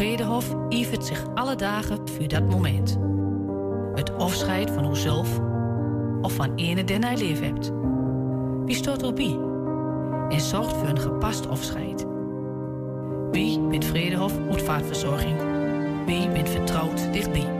Vredehof ivert zich alle dagen voor dat moment. Het afscheid van uzelf of van ene den hij lief hebt. Wie stort erbij en zorgt voor een gepast afscheid. Wie bent Vredehof Uitvaartverzorging? Wie bent vertrouwd dichtbij?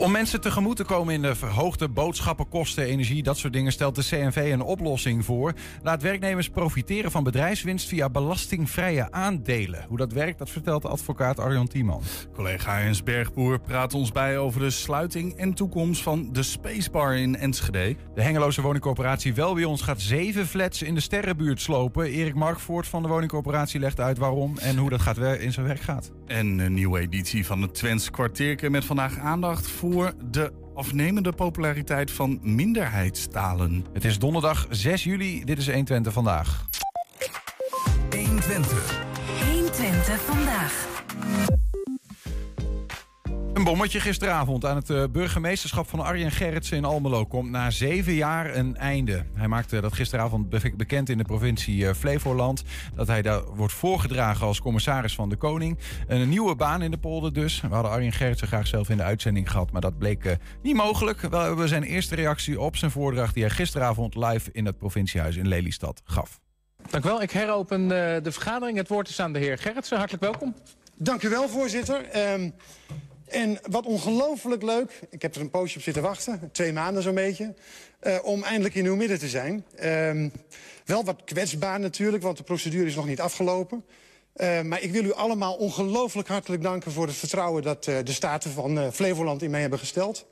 Om mensen tegemoet te komen in de verhoogde boodschappenkosten, energie, dat soort dingen, stelt de CNV een oplossing voor. Laat werknemers profiteren van bedrijfswinst via belastingvrije aandelen. Hoe dat werkt, dat vertelt advocaat Arjan Tiemann. Collega Jens Bergboer praat ons bij over de sluiting en toekomst van de Spacebar in Enschede. De Hengeloze woningcorporatie Welbions gaat zeven flats in de Sterrenbuurt slopen. Erik Markvoort van de woningcorporatie legt uit waarom en hoe dat gaat in zijn werk gaat. En een nieuwe editie van het Twents kwartierke met vandaag aandacht voor voor de afnemende populariteit van minderheidstalen. Het is donderdag 6 juli. Dit is 120 vandaag. 120. 120 vandaag. Een bommetje gisteravond aan het eh, burgemeesterschap van Arjen Gerritsen in Almelo komt na zeven jaar een einde. Hij maakte dat gisteravond bekend in de provincie eh, Flevoland. Dat hij daar wordt voorgedragen als commissaris van de Koning. Een nieuwe baan in de polder dus. We hadden Arjen Gerritsen graag zelf in de uitzending gehad, maar dat bleek eh, niet mogelijk. Wel hebben we zijn eerste reactie op zijn voordracht die hij gisteravond live in het provinciehuis in Lelystad gaf. Dank u wel. Ik heropen de vergadering. Het woord is aan de heer Gerritsen. Hartelijk welkom. Dank u wel, voorzitter. Um, en wat ongelooflijk leuk, ik heb er een poosje op zitten wachten, twee maanden zo'n beetje... Uh, om eindelijk in uw midden te zijn. Uh, wel wat kwetsbaar natuurlijk, want de procedure is nog niet afgelopen. Uh, maar ik wil u allemaal ongelooflijk hartelijk danken voor het vertrouwen... dat uh, de Staten van Flevoland in mij hebben gesteld.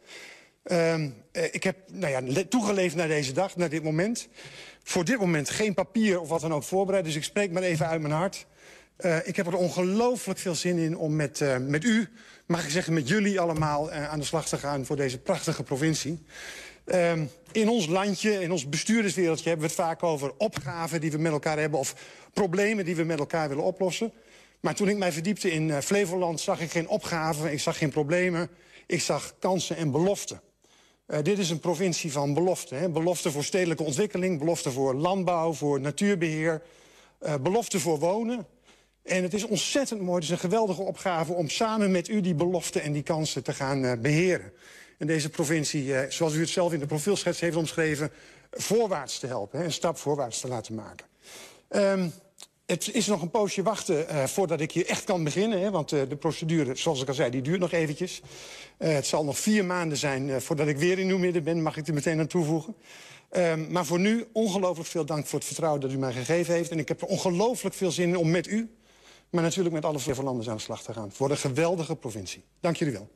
Ehm, ik heb nou ja, toegeleefd naar deze dag, naar dit moment. Voor dit moment geen papier of wat dan ook voorbereid, dus ik spreek maar even uit mijn hart... Uh, ik heb er ongelooflijk veel zin in om met, uh, met u, mag ik zeggen met jullie allemaal... Uh, aan de slag te gaan voor deze prachtige provincie. Ehm, in ons landje, in ons bestuurderswereldje... hebben we het vaak over opgaven die we met elkaar hebben... of problemen die we met elkaar willen oplossen. Maar toen ik mij verdiepte in Flevoland zag ik geen opgaven, ik zag geen problemen. Ik zag kansen en beloften. dit is een provincie van beloften. Hè? Beloften voor stedelijke ontwikkeling, beloften voor landbouw, voor natuurbeheer... beloften voor wonen, en het is ontzettend mooi, het is een geweldige opgave... om samen met u die beloften en die kansen te gaan uh, beheren. En deze provincie, uh, zoals u het zelf in de profielschets heeft omschreven... voorwaarts te helpen, een stap voorwaarts te laten maken. Um, het is nog een poosje wachten uh, voordat ik hier echt kan beginnen. Hè, want de procedure, zoals ik al zei, die duurt nog eventjes. Het zal nog vier maanden zijn voordat ik weer in uw midden ben. Mag ik er meteen aan toevoegen. Um, maar voor nu ongelooflijk veel dank voor het vertrouwen dat u mij gegeven heeft. En ik heb er ongelooflijk veel zin in om met u maar natuurlijk met alle Flevolanders aan de slag te gaan. Voor een geweldige provincie. Dank jullie wel.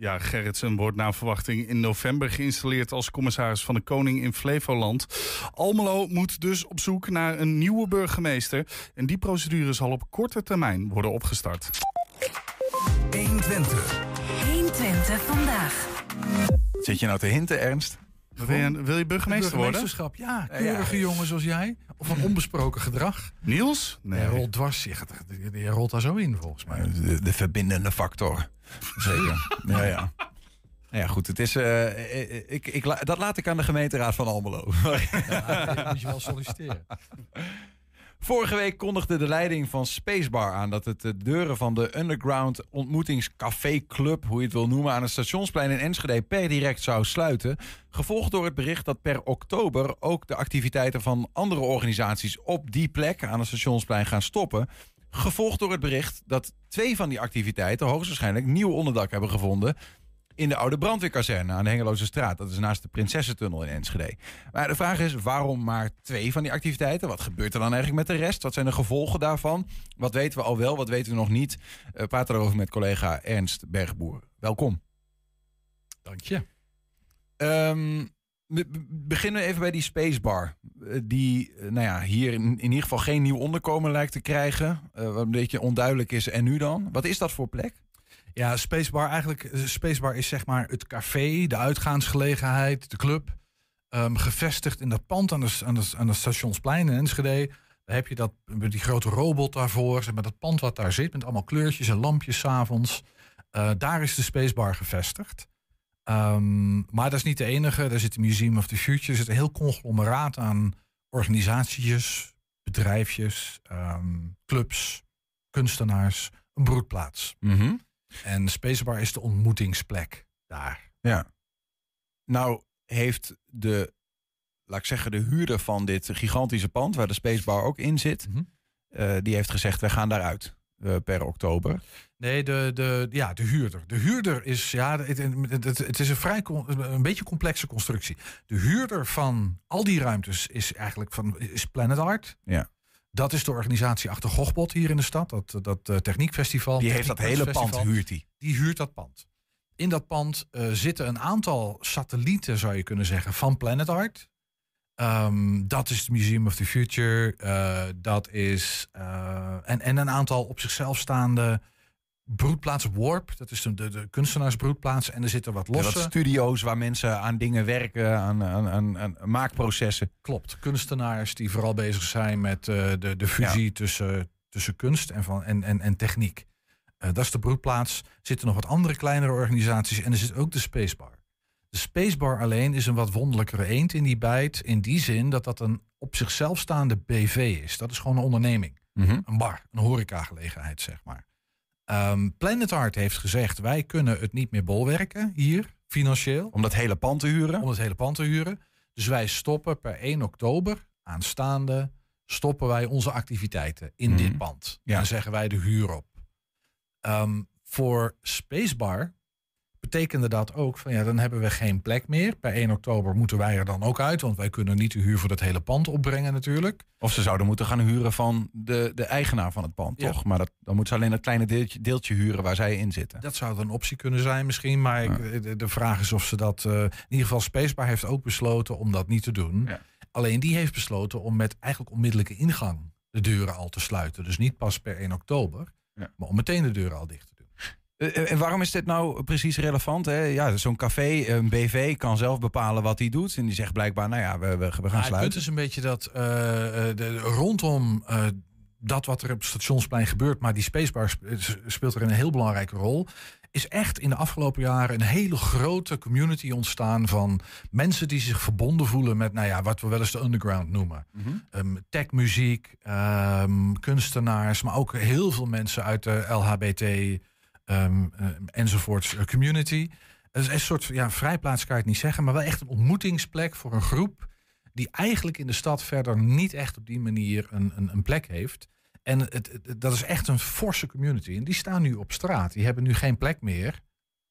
Ja, Gerritsen wordt naar verwachting in november geïnstalleerd als commissaris van de Koning in Flevoland. Almelo moet dus op zoek naar een nieuwe burgemeester. En die procedure zal op korte termijn worden opgestart. 120. 120 vandaag. Zit je nou te hinten, Ernst? Wil je, wil je burgemeester worden? Ja, keurige jongen zoals jij. Of een onbesproken gedrag. Niels? Nee. Hij rolt dwars. Je, je rolt daar zo in, volgens mij. De, de verbindende factor. Zeker. ja, ja. Nou ja, goed. Het is, uh, ik, ik, dat laat ik aan de gemeenteraad van Almelo. Ja, moet je wel solliciteren. Vorige week kondigde de leiding van Spacebar aan dat het de deuren van de Underground Ontmoetingscafé Club, hoe je het wil noemen, aan het stationsplein in Enschede per direct zou sluiten. Gevolgd door het bericht dat per oktober ook de activiteiten van andere organisaties op die plek aan het stationsplein gaan stoppen. Gevolgd door het bericht dat twee van die activiteiten hoogstwaarschijnlijk nieuw onderdak hebben gevonden in de oude brandweerkazerne aan de Hengeloze straat. Dat is naast de Prinsessentunnel in Enschede. Maar de vraag is, waarom maar twee van die activiteiten? Wat gebeurt er dan eigenlijk met de rest? Wat zijn de gevolgen daarvan? Wat weten we al wel, wat weten we nog niet? We praten erover met collega Ernst Bergboer. Welkom. Dank je. Um, we beginnen even bij die spacebar. Eh, die eh, nou ja, hier in, in ieder geval geen nieuw onderkomen lijkt te krijgen. Uh, wat een beetje onduidelijk is. En nu dan? Wat is dat voor plek? Ja, Spacebar eigenlijk. Eh, Spacebar is zeg maar het café, de uitgaansgelegenheid, de club. Um, gevestigd in dat pand aan de, aan de, aan de stationsplein in Enschede. Daar heb je dat, die grote robot daarvoor. Zeg maar dat pand wat daar zit met allemaal kleurtjes en lampjes s'avonds. Eh, daar is de Spacebar gevestigd. Ehm, maar dat is niet de enige. Daar zit de Museum of the Future. Er zit een heel conglomeraat aan organisaties, bedrijfjes, ehm, clubs, kunstenaars. Een broedplaats. Mhm. En Spacebar is de ontmoetingsplek daar. Ja. Nou heeft de, laat ik zeggen, de huurder van dit gigantische pand, waar de Spacebar ook in zit, Mhm. eh, die heeft gezegd, wij gaan daaruit eh, per oktober. Nee, de, de, ja, de huurder. De huurder is, ja, het, het, het- is een vrij een beetje complexe constructie. De huurder van al die ruimtes is eigenlijk van is Planet Art. Ja. Dat is de organisatie achter Gochbot hier in de stad, dat, dat eh, techniekfestival. Die heeft dat hele pand, huurt hij. Die huurt dat pand. In dat pand eh, zitten een aantal satellieten, zou je kunnen zeggen, van Planet Art. Ehm, dat is het Museum of the Future. eh, dat is. en, en een aantal op zichzelf staande broedplaats Warp. Dat is de, de, de kunstenaarsbroedplaats. En er zitten wat losse. studio's waar mensen aan dingen werken, aan, aan, aan, aan maakprocessen. Klopt. Kunstenaars die vooral bezig zijn met eh, de, de fusie tussen, tussen kunst en, van, en, en, en techniek. Eh, dat is de broedplaats. Er zitten nog wat andere kleinere organisaties. En er zit ook de Spacebar. De Spacebar alleen is een wat wonderlijkere eend in die bijt. In die zin dat dat een op zichzelf staande BV is. Dat is gewoon een onderneming. Mhm. Een bar, een horecagelegenheid, zeg maar. Ehm, Planet Art heeft gezegd, wij kunnen het niet meer bolwerken hier, financieel Om dat hele pand te huren. om het hele pand te huren. Dus wij stoppen per 1 oktober aanstaande stoppen wij onze activiteiten in Mhm. dit pand. Ja. En zeggen wij de huur op. Ehm, voor Spacebar betekende dat ook van ja, dan hebben we geen plek meer. Per 1 oktober moeten wij er dan ook uit, want wij kunnen niet de huur voor dat hele pand opbrengen natuurlijk. Of ze zouden moeten gaan huren van de, de eigenaar van het pand, Ja. toch? Maar dat, dan moeten ze alleen dat kleine deeltje, deeltje huren waar zij in zitten. Dat zou dan een optie kunnen zijn misschien, maar ik, de, de vraag is of ze dat... eh, in ieder geval Spacebar heeft ook besloten om dat niet te doen. Ja. Alleen die heeft besloten om met eigenlijk onmiddellijke ingang de deuren al te sluiten. Dus niet pas per 1 oktober, maar om meteen de deuren al dicht. Eh, En waarom is dit nou precies relevant? Hè? Ja, zo'n café, een BV, kan zelf bepalen wat hij doet. En die zegt blijkbaar, nou ja, we, we, we gaan Maar het punt sluiten. is een beetje dat eh, eh, de, rondom eh, dat wat er op het stationsplein gebeurt, maar die Spacebar sp- speelt er een heel belangrijke rol. Is echt in de afgelopen jaren een hele grote community ontstaan van mensen die zich verbonden voelen met, nou ja, wat we wel eens de underground noemen. Mhm. Ehm, techmuziek, ehm, kunstenaars, maar ook heel veel mensen uit de LHBT eh, enzovoorts eh, community. Is een soort ja, vrijplaats kan je het niet zeggen, maar wel echt een ontmoetingsplek voor een groep die eigenlijk in de stad verder niet echt op die manier een, een, een plek heeft. En het- dat is echt een forse community. En die staan nu op straat. Die hebben nu geen plek meer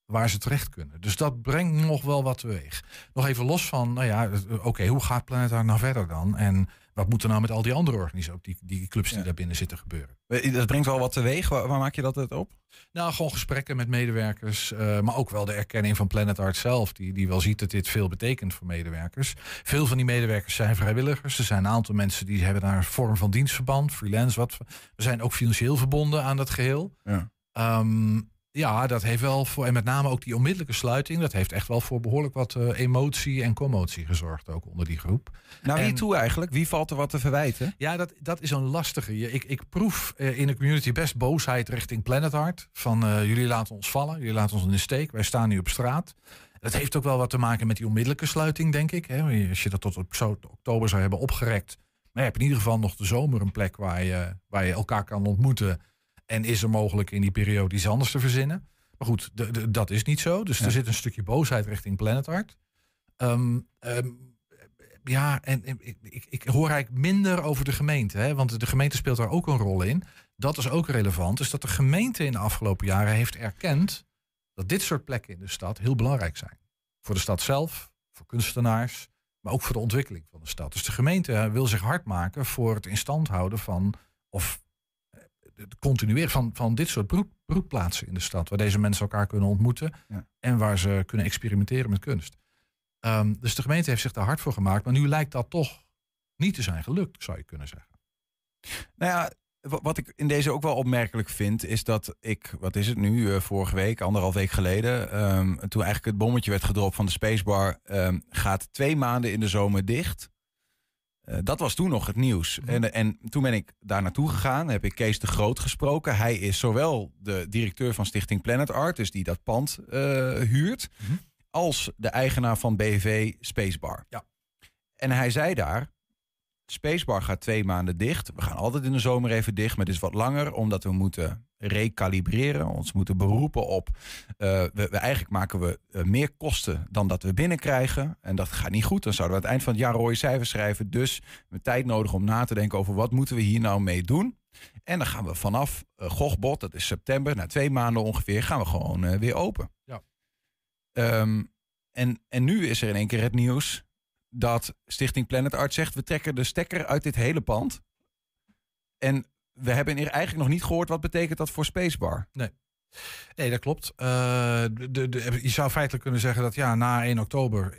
waar ze terecht kunnen. Dus dat brengt nog wel wat teweeg. Nog even los van, nou ja, eh, oké, hoe gaat Planet Art nou verder dan? En wat moet er nou met al die andere organisaties, ook die, die clubs die Ja. daar binnen zitten gebeuren? Eh, Dat brengt wel wat teweeg. Waar, waar maak je dat het op? Nou, gewoon gesprekken met medewerkers, eh, maar ook wel de erkenning van Planet Art zelf, die, die wel ziet dat dit veel betekent voor medewerkers. Veel van die medewerkers zijn vrijwilligers. Er zijn een aantal mensen die hebben daar een vorm van dienstverband, freelance. Wat. We zijn ook financieel verbonden aan dat geheel. Ja. Ehm, ja, dat heeft wel voor, en met name ook die onmiddellijke sluiting, dat heeft echt wel voor behoorlijk wat eh, emotie en commotie gezorgd, ook onder die groep. Nou, wie toe eigenlijk? Wie valt er wat te verwijten? Ja, dat, dat is een lastige. Ik, ik proef eh, in de community best boosheid richting Planet Art. Van eh, jullie laten ons vallen, jullie laten ons in de steek. Wij staan nu op straat. Dat heeft ook wel wat te maken met die onmiddellijke sluiting, denk ik. Hè. Als je dat tot op oktober zou hebben opgerekt. Maar je hebt in ieder geval nog de zomer een plek waar je, waar je elkaar kan ontmoeten. En is er mogelijk in die periode iets anders te verzinnen. Maar goed, de- de- dat is niet zo. Dus Ja. er zit een stukje boosheid richting Planet Art. Ehm, ehm, ja, en, ik, ik, ik hoor eigenlijk minder over de gemeente. Hè, want de gemeente speelt daar ook een rol in. Dat is ook relevant. Dus dat de gemeente in de afgelopen jaren heeft erkend... dat dit soort plekken in de stad heel belangrijk zijn. Voor de stad zelf, voor kunstenaars... maar ook voor de ontwikkeling van de stad. Dus de gemeente eh, wil zich hard maken voor het in stand houden van... of het continueren van, van dit soort broed, broedplaatsen in de stad... waar deze mensen elkaar kunnen ontmoeten... Ja. en waar ze kunnen experimenteren met kunst. Ehm, dus de gemeente heeft zich daar hard voor gemaakt. Maar nu lijkt dat toch niet te zijn gelukt, zou je kunnen zeggen. Nou ja, wa- wat ik in deze ook wel opmerkelijk vind, is dat ik, wat is het nu, eh, vorige week, anderhalf week geleden, ehm, toen eigenlijk het bommetje werd gedropt van de Spacebar, ehm, gaat twee maanden in de zomer dicht. Eh, dat was toen nog het nieuws. En, en toen ben ik daar naartoe gegaan. Heb ik Kees de Groot gesproken. Hij is zowel de directeur van Stichting Planet Art, dus die dat pand eh, huurt, Mhm. als de eigenaar van BV Spacebar. Ja. En hij zei daar. Spacebar gaat twee maanden dicht. We gaan altijd in de zomer even dicht, maar dit is wat langer, omdat we moeten recalibreren, ons moeten beroepen op. eh, we, we eigenlijk maken we eh, meer kosten dan dat we binnenkrijgen. En dat gaat niet goed. Dan zouden we aan het eind van het jaar rode cijfers schrijven. Dus we hebben tijd nodig om na te denken over wat moeten we hier nou mee doen. En dan gaan we vanaf uh, Gochbot, dat is september, na twee maanden ongeveer, gaan we gewoon eh, weer open. Ja. Ehm, en, en nu is er in één keer het nieuws dat Stichting Planet Art zegt... we trekken de stekker uit dit hele pand. En we hebben eigenlijk nog niet gehoord wat betekent dat voor Spacebar. Nee, dat klopt. Eh, de, de- je zou feitelijk kunnen zeggen dat ja, na 1 oktober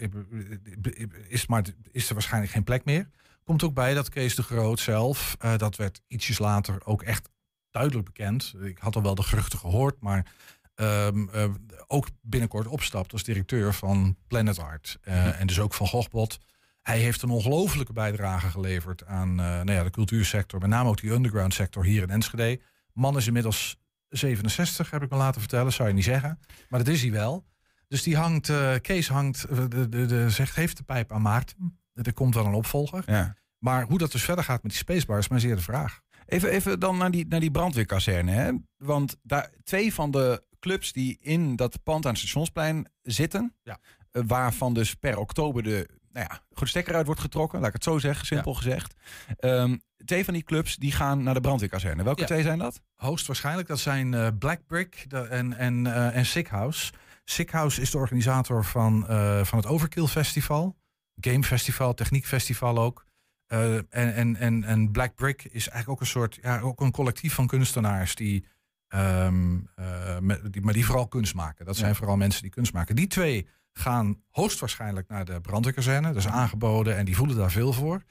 is, maar, is er waarschijnlijk geen plek meer. Komt ook bij dat Kees de Groot zelf, eh, dat werd ietsjes later ook echt duidelijk bekend. Ik had al wel de geruchten gehoord, maar ehm, eh, ook binnenkort opstapt als directeur van Planet Art. eh, En dus ook van Gochbot. Hij heeft een ongelofelijke bijdrage geleverd aan eh, nou ja, de cultuursector. Met name ook die underground sector hier in Enschede. Man is inmiddels 67, heb ik me laten vertellen. Zou je niet zeggen. Maar dat is hij wel. Dus die hangt, Kees hangt, de, de, de, zegt, geeft de pijp aan Maarten. Er komt wel een opvolger. Ja. Maar hoe dat dus verder gaat met die spacebar is maar zeer de vraag. Even, even dan naar die, naar die brandweerkazerne. Hè? Want daar, twee van de clubs die in dat pand aan het stationsplein zitten... Ja. eh, waarvan dus per oktober de, nou ja, goed, stekker uit wordt getrokken... laat ik het zo zeggen, simpel gezegd. Ehm, twee van die clubs die gaan naar de brandweerkazerne. Welke Ja. twee zijn dat? Hoogstwaarschijnlijk, dat zijn eh, Black Brick de- en, en, eh en Sick House. Sick House is de organisator van, van het Overkill Festival. Game Festival, Techniek Festival ook. En, en, en, en Black Brick is eigenlijk ook een soort, ja, ook een collectief van kunstenaars die, ehm, eh, met, die, maar die vooral kunst maken. Dat zijn Ja. vooral mensen die kunst maken. Die twee gaan hoogstwaarschijnlijk naar de brandweerkazerne. Dat is aangeboden en die voelen daar veel voor.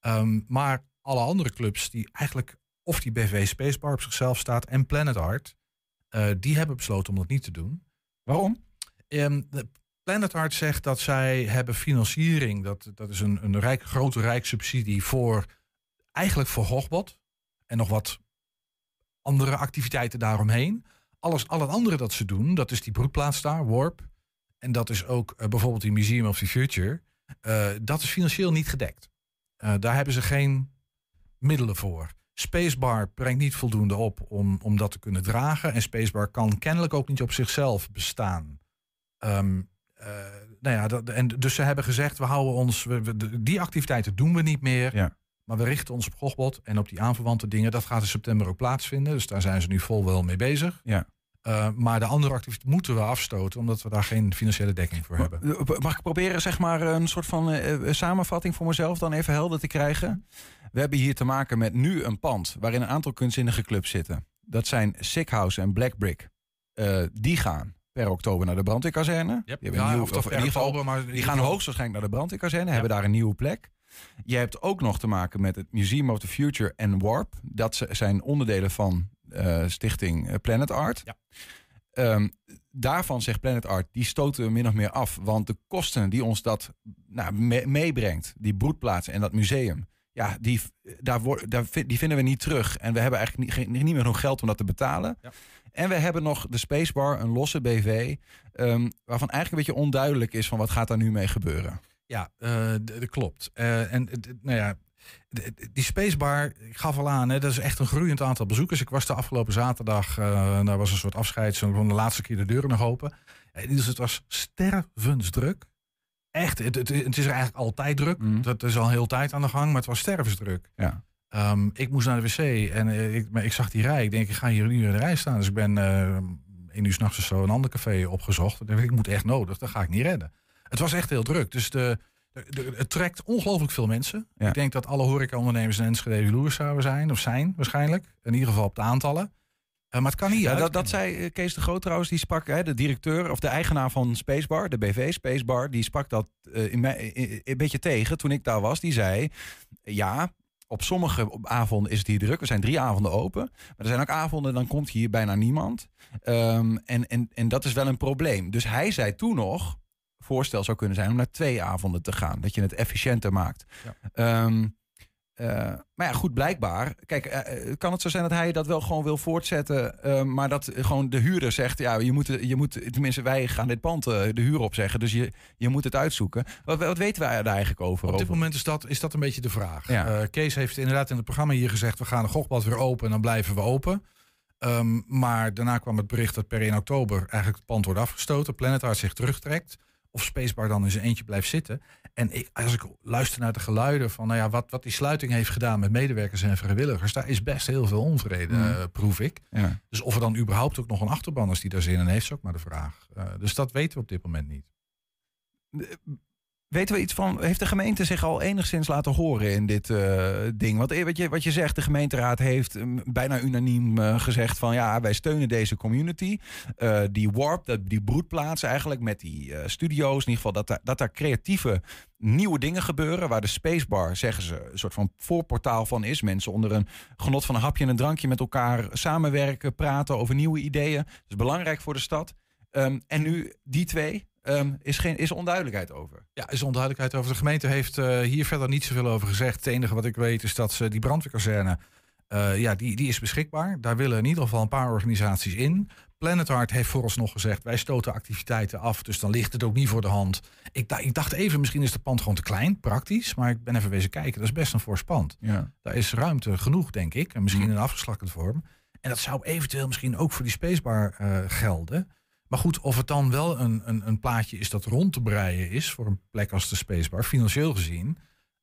Ehm, maar alle andere clubs die eigenlijk of die BV Spacebar op zichzelf staat en Planet Art, eh, die hebben besloten om dat niet te doen. Waarom? De Planet Art zegt dat zij hebben financiering, dat, dat is een, een rijk, grote rijkssubsidie voor eigenlijk voor Hogbot en nog wat andere activiteiten daaromheen. Alles, al het andere dat ze doen, dat is die broedplaats daar, Warp. En dat is ook eh, bijvoorbeeld die Museum of the Future. eh, dat is financieel niet gedekt. Eh, daar hebben ze geen middelen voor. Spacebar brengt niet voldoende op om, om dat te kunnen dragen. En Spacebar kan kennelijk ook niet op zichzelf bestaan. Ehm, eh, nou ja, dat, en dus ze hebben gezegd, we houden ons, we, we- die activiteiten doen we niet meer. Ja. Maar we richten ons op Gochbot en op die aanverwante dingen. Dat gaat in september ook plaatsvinden. Dus daar zijn ze nu vol wel mee bezig. Ja. Eh, maar de andere activiteiten moeten we afstoten, omdat we daar geen financiële dekking voor hebben. Eh, Mag ik proberen zeg maar een soort van eh, samenvatting voor mezelf dan even helder te krijgen? We hebben hier te maken met nu een pand waarin een aantal kunstzinnige clubs zitten. Dat zijn Sick House en Black Brick. Die gaan per oktober naar de brandweerkazerne. Die, hebben een Ja, nieuw- of, of in ieder geval, oktober, maar die gaan hoogstwaarschijnlijk naar de brandweerkazerne, hebben daar een nieuwe plek. Je hebt ook nog te maken met het Museum of the Future en Warp. Dat zijn onderdelen van eh, stichting eh, Planet Art. Ja. Ehm, daarvan zegt Planet Art, die stoten we min of meer af. Want de kosten die ons dat nou, me- meebrengt, die broedplaats en dat museum... Ja, die, daar daar, die vinden we niet terug. En we hebben eigenlijk niet, niet meer genoeg geld om dat te betalen. Ja. En we hebben nog de Spacebar, een losse BV... ehm, waarvan eigenlijk een beetje onduidelijk is van wat gaat daar nu mee gebeuren. Ja, eh, dat klopt. Eh, en nou ja, die Spacebar, ik gaf al aan, hè, dat is echt een groeiend aantal bezoekers. Ik was de afgelopen zaterdag, eh daar was een soort afscheid, van de laatste keer de deuren nog open. Dus het was stervensdruk. Echt, het, het, het is er eigenlijk altijd druk. Mhm. Dat is al heel tijd aan de gang, maar het was stervensdruk. Ja. Ehm, ik moest naar de wc en ik, maar ik zag die rij. Ik denk, ik ga hier nu in de rij staan. Dus ik ben eh één uur s'nachts of zo een ander café opgezocht. Ik moet echt nodig, dat ga ik niet redden. Het was echt heel druk. Dus de, de, de- het trekt ongelooflijk veel mensen. Ja. Ik denk dat alle horecaondernemers in Enschede jaloers zouden zijn. Of zijn waarschijnlijk. In ieder geval op de aantallen. Eh, maar het kan niet Ja, dat, dat zei eh, Kees de Groot trouwens, die sprak, hè, de directeur of de eigenaar van Spacebar, de BV Spacebar, die sprak dat in mij, eh, een beetje tegen toen ik daar was. Die zei, ja, op sommige avonden is het hier druk. Er zijn drie avonden open. Maar er zijn ook avonden, dan komt hier bijna niemand. Ehm, en, en, en dat is wel een probleem. Dus hij zei toen nog, voorstel zou kunnen zijn om naar twee avonden te gaan. Dat je het efficiënter maakt. Ja. Ehm, eh, maar ja, goed, blijkbaar. Kijk, eh, eh, kan het zo zijn dat hij dat wel gewoon wil voortzetten, eh, maar dat gewoon de huurder zegt, ja, je moet, je moet tenminste, wij gaan dit pand de huur opzeggen, dus je, je moet het uitzoeken. Wat, wat weten wij daar eigenlijk over? Op dit over? moment is dat, is dat een beetje de vraag. Ja. Kees heeft inderdaad in het programma hier gezegd... we gaan de Gochblad weer open en dan blijven we open. Ehm, maar daarna kwam het bericht dat per 1 oktober eigenlijk het pand wordt afgestoten. Planet Art zich terugtrekt. Of Spacebar dan in zijn eentje blijft zitten. En ik, als ik luister naar de geluiden van nou ja, wat, wat die sluiting heeft gedaan met medewerkers en vrijwilligers, daar is best heel veel onvrede, Mm. eh, proef ik. Ja. Dus of er dan überhaupt ook nog een achterban is die daar zin in heeft, is ook maar de vraag. Eh, dus dat weten we op dit moment niet. Weten we iets van, heeft de gemeente zich al enigszins laten horen in dit eh, ding? Want eh, wat je, wat je zegt, de gemeenteraad heeft mm, bijna unaniem eh, gezegd van ja, wij steunen deze community. Die warp, dat, die broedplaats eigenlijk met die studio's, in ieder geval dat daar, dat daar creatieve nieuwe dingen gebeuren. Waar de Spacebar, zeggen ze, een soort van voorportaal van is. Mensen onder een genot van een hapje en een drankje met elkaar samenwerken, praten over nieuwe ideeën. Dat is belangrijk voor de stad. Ehm, en nu die twee, ehm, is, geen, is onduidelijkheid over. Ja, is onduidelijkheid over. De gemeente heeft eh, hier verder niet zoveel over gezegd. Het enige wat ik weet is dat ze die brandweerkazerne, eh, ja, die, die is beschikbaar. Daar willen in ieder geval een paar organisaties in. Planet Art heeft vooralsnog gezegd, wij stoten activiteiten af, dus dan ligt het ook niet voor de hand. Ik, ik dacht even, misschien is de pand gewoon te klein, praktisch. Maar ik ben even wezen kijken, dat is best een fors pand. Ja. Daar is ruimte genoeg, denk ik. En misschien in afgeslakkende vorm. En dat zou eventueel misschien ook voor die spacebar eh, gelden. Maar goed, of het dan wel een, een, een plaatje is dat rond te breien is voor een plek als de spacebar, financieel gezien.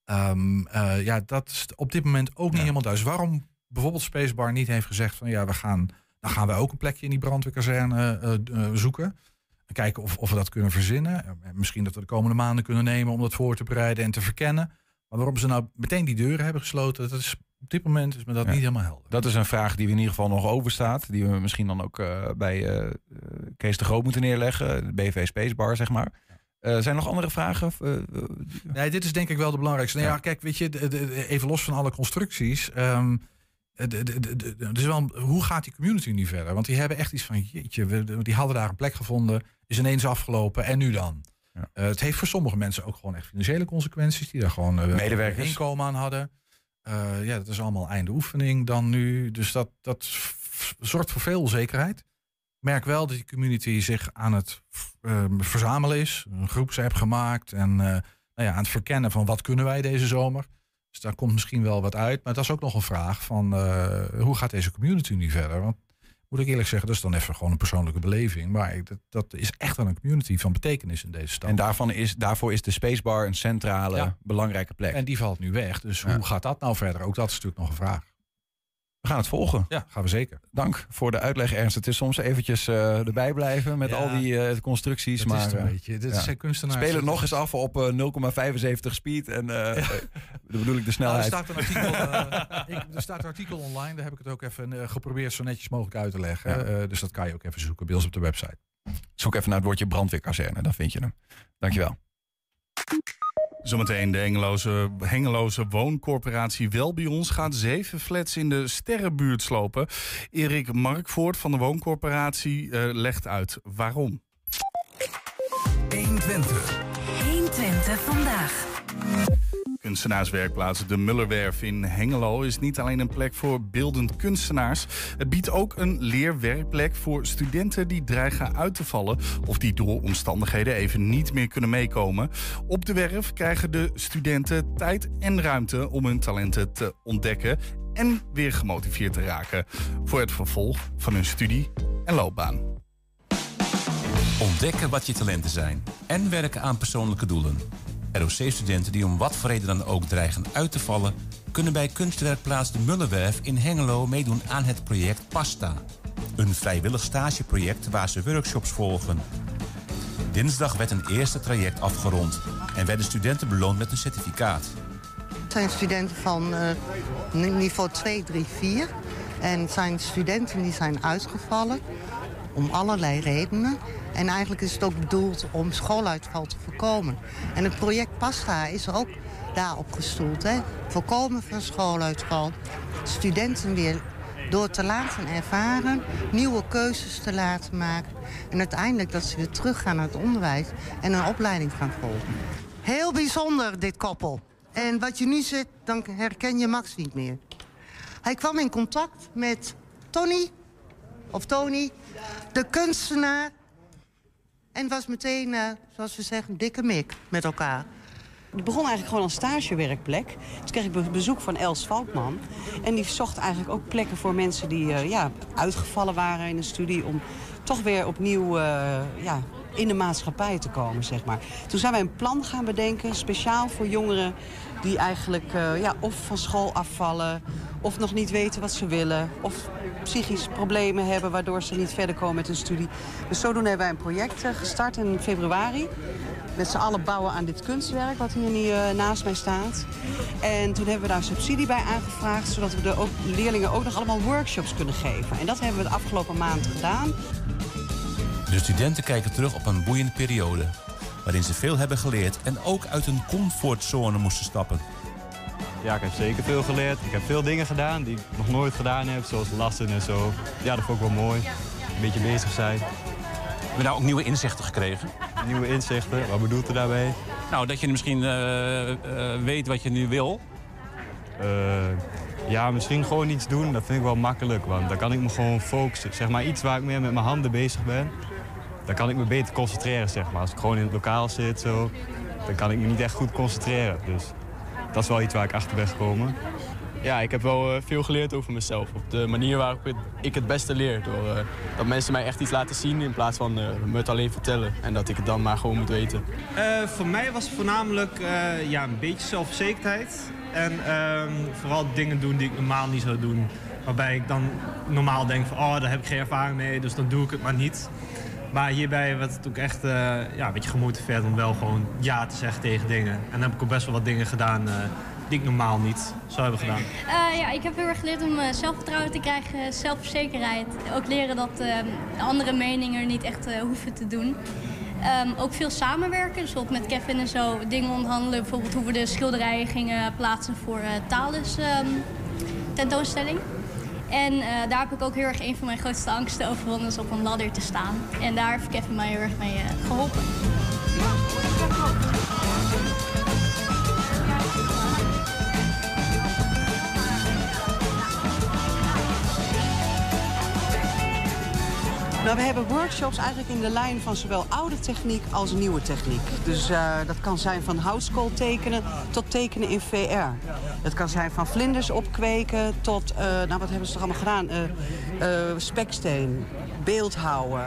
ehm, eh, ja, dat is op dit moment ook niet helemaal duidelijk. Dus waarom bijvoorbeeld Spacebar niet heeft gezegd van ja, we gaan, dan gaan we ook een plekje in die brandweerkazerne eh, eh, zoeken. En kijken of, of we dat kunnen verzinnen. Misschien dat we de komende maanden kunnen nemen om dat voor te bereiden en te verkennen. Maar waarom ze nou meteen die deuren hebben gesloten, dat is op dit moment is me dat Ja. niet helemaal helder. Dat is een vraag die we in ieder geval nog overstaat. Die we misschien dan ook eh, bij eh, Kees de Groot moeten neerleggen. De BV Spacebar, zeg maar. Eh, zijn er nog andere vragen? Nee, dit is denk ik wel de belangrijkste. Nou ja, Ja. kijk, weet je, de- de- de- even los van alle constructies. ehm, de- dus wel, hoe gaat die community nu verder? Want die hebben echt iets van, jeetje, we, die hadden daar een plek gevonden, is ineens afgelopen en nu dan? Ja. Het heeft voor sommige mensen ook gewoon echt financiële consequenties, die daar gewoon Medewerkers. inkomen aan hadden. Eh, ja, dat is allemaal einde oefening dan nu. Dus dat, dat zorgt voor veel onzekerheid. Ik merk wel dat die community zich aan het eh, verzamelen is. Een groepsapp gemaakt en eh, nou ja, aan het verkennen van wat kunnen wij deze zomer. Dus daar komt misschien wel wat uit. Maar dat is ook nog een vraag van eh, hoe gaat deze community nu verder? Want moet ik eerlijk zeggen, dat is dan even gewoon een persoonlijke beleving. Maar ik, dat, dat is echt wel een community van betekenis in deze stad. en daarvan is, daarvoor is de Spacebar een centrale, Ja. belangrijke plek. En die valt nu weg. Dus Ja. hoe gaat dat nou verder? Ook dat is natuurlijk nog een vraag. We gaan het volgen. Ja, gaan we zeker. Dank voor de uitleg, Ernst. Het is soms eventjes eh, erbij blijven met Ja. al die eh, constructies. Dat maar is het een eh, beetje. Dit ja. zijn kunstenaars. spelen het nog eens af op eh, 0,75 speed. En eh, dan bedoel ik de Nou, er, snelheid. staat een artikel, ik, er staat een artikel online, daar heb ik het ook even geprobeerd zo netjes mogelijk uit te leggen. Ja. Dus dat kan je ook even zoeken bij ons op de website. Zoek even naar het woordje brandweerkazerne, dan vind je hem. Dankjewel. Zometeen de Hengeloze, Hengeloze wooncorporatie Wel bij ons gaat zeven flats in de Sterrenbuurt slopen. Erik Markvoort van de wooncorporatie eh, legt uit waarom. 120. 120 vandaag. Kunstenaarswerkplaats De Mullerwerf in Hengelo is niet alleen een plek voor beeldend kunstenaars. Het biedt ook een leerwerkplek voor studenten die dreigen uit te vallen of die door omstandigheden even niet meer kunnen meekomen. Op de werf krijgen de studenten tijd en ruimte om hun talenten te ontdekken en weer gemotiveerd te raken voor het vervolg van hun studie en loopbaan. Ontdekken wat je talenten zijn en werken aan persoonlijke doelen. ROC-studenten die om wat voor reden dan ook dreigen uit te vallen... kunnen bij kunstwerkplaats De Mullenwerf in Hengelo meedoen aan het project PASTA. Een vrijwillig stageproject waar ze workshops volgen. Dinsdag werd een eerste traject afgerond... en werden studenten beloond met een certificaat. Het zijn studenten van eh, ni- niveau 2, 3, 4. En het zijn studenten die zijn uitgevallen om allerlei redenen. En eigenlijk is het ook bedoeld om schooluitval te voorkomen. En het project PASTA is ook daarop gestoeld. Hè? Voorkomen van schooluitval. Studenten weer Door te laten ervaren, nieuwe keuzes te laten maken. En uiteindelijk dat ze weer teruggaan naar het onderwijs en een opleiding gaan volgen. Heel bijzonder, dit koppel. En wat je nu ziet, dan herken je Max niet meer. Hij kwam in contact met Tony, of Tony, de kunstenaar. En was meteen, uh, zoals we zeggen, dikke mik met elkaar. Het begon eigenlijk gewoon als stagewerkplek. Toen kreeg ik bezoek van Els Valkman. En die zocht eigenlijk ook plekken voor mensen die uh, ja, uitgevallen waren in de studie... om toch weer opnieuw uh, ja, in de maatschappij te komen, zeg maar. Toen zijn wij een plan gaan bedenken, speciaal voor jongeren... die eigenlijk uh, ja, of van school afvallen, of nog niet weten wat ze willen... of psychische problemen hebben waardoor ze niet verder komen met hun studie. Dus zodoende hebben wij een project gestart in februari met z'n allen bouwen aan dit kunstwerk wat hier nu uh, naast mij staat. En toen hebben we daar subsidie bij aangevraagd... zodat we de leerlingen ook nog allemaal workshops kunnen geven. En dat hebben we de afgelopen maand gedaan. De studenten kijken terug op een boeiende periode... waarin ze veel hebben geleerd en ook uit hun comfortzone moesten stappen. Ja, ik heb zeker veel geleerd. Ik heb veel dingen gedaan die ik nog nooit gedaan heb, zoals lassen en zo. Ja, dat vond ik wel mooi. Een beetje bezig zijn. Heb je nou ook nieuwe inzichten gekregen? Nieuwe inzichten? Wat bedoelt u daarmee? Nou, dat je misschien uh, uh, weet wat je nu wil. Uh, ja, misschien gewoon iets doen, dat vind ik wel makkelijk. Want dan kan ik me gewoon focussen. Zeg maar iets waar ik meer met mijn handen bezig ben. Dan kan ik me beter concentreren, zeg maar. Als ik gewoon in het lokaal zit, zo, dan kan ik me niet echt goed concentreren. Dus dat is wel iets waar ik achter ben gekomen. Ja, ik heb wel uh, veel geleerd over mezelf. Op de manier waarop ik het beste leer. Door uh, dat mensen mij echt iets laten zien in plaats van uh, me het alleen vertellen. En dat ik het dan maar gewoon moet weten. voor mij was het voornamelijk ja, een beetje zelfverzekerdheid. En ehm, vooral dingen doen die ik normaal niet zou doen. Waarbij ik dan normaal denk van, oh, daar heb ik geen ervaring mee, dus dan doe ik het maar niet. Maar hierbij werd het ook echt ja, een beetje gemotiveerd om wel gewoon ja te zeggen tegen dingen. En dan heb ik ook best wel wat dingen gedaan die ik normaal niet zou hebben gedaan? Uh, ja, ik heb heel erg geleerd om uh, zelfvertrouwen te krijgen, zelfverzekerheid. Ook leren dat uh, andere meningen niet echt hoeven te doen. Um, ook veel samenwerken, dus met Kevin en zo dingen onderhandelen. Bijvoorbeeld hoe we de schilderijen gingen plaatsen voor Thales um, tentoonstelling. En daar heb ik ook heel erg een van mijn grootste angsten overwonnen, is op een ladder te staan. En daar heeft Kevin mij heel erg mee geholpen. Nou, we hebben workshops eigenlijk in de lijn van zowel oude techniek als nieuwe techniek. Dus uh, dat kan zijn van houtskool tekenen tot tekenen in VR. Het kan zijn van vlinders opkweken tot, uh, nou wat hebben ze toch allemaal gedaan? Uh, speksteen, beeldhouwen,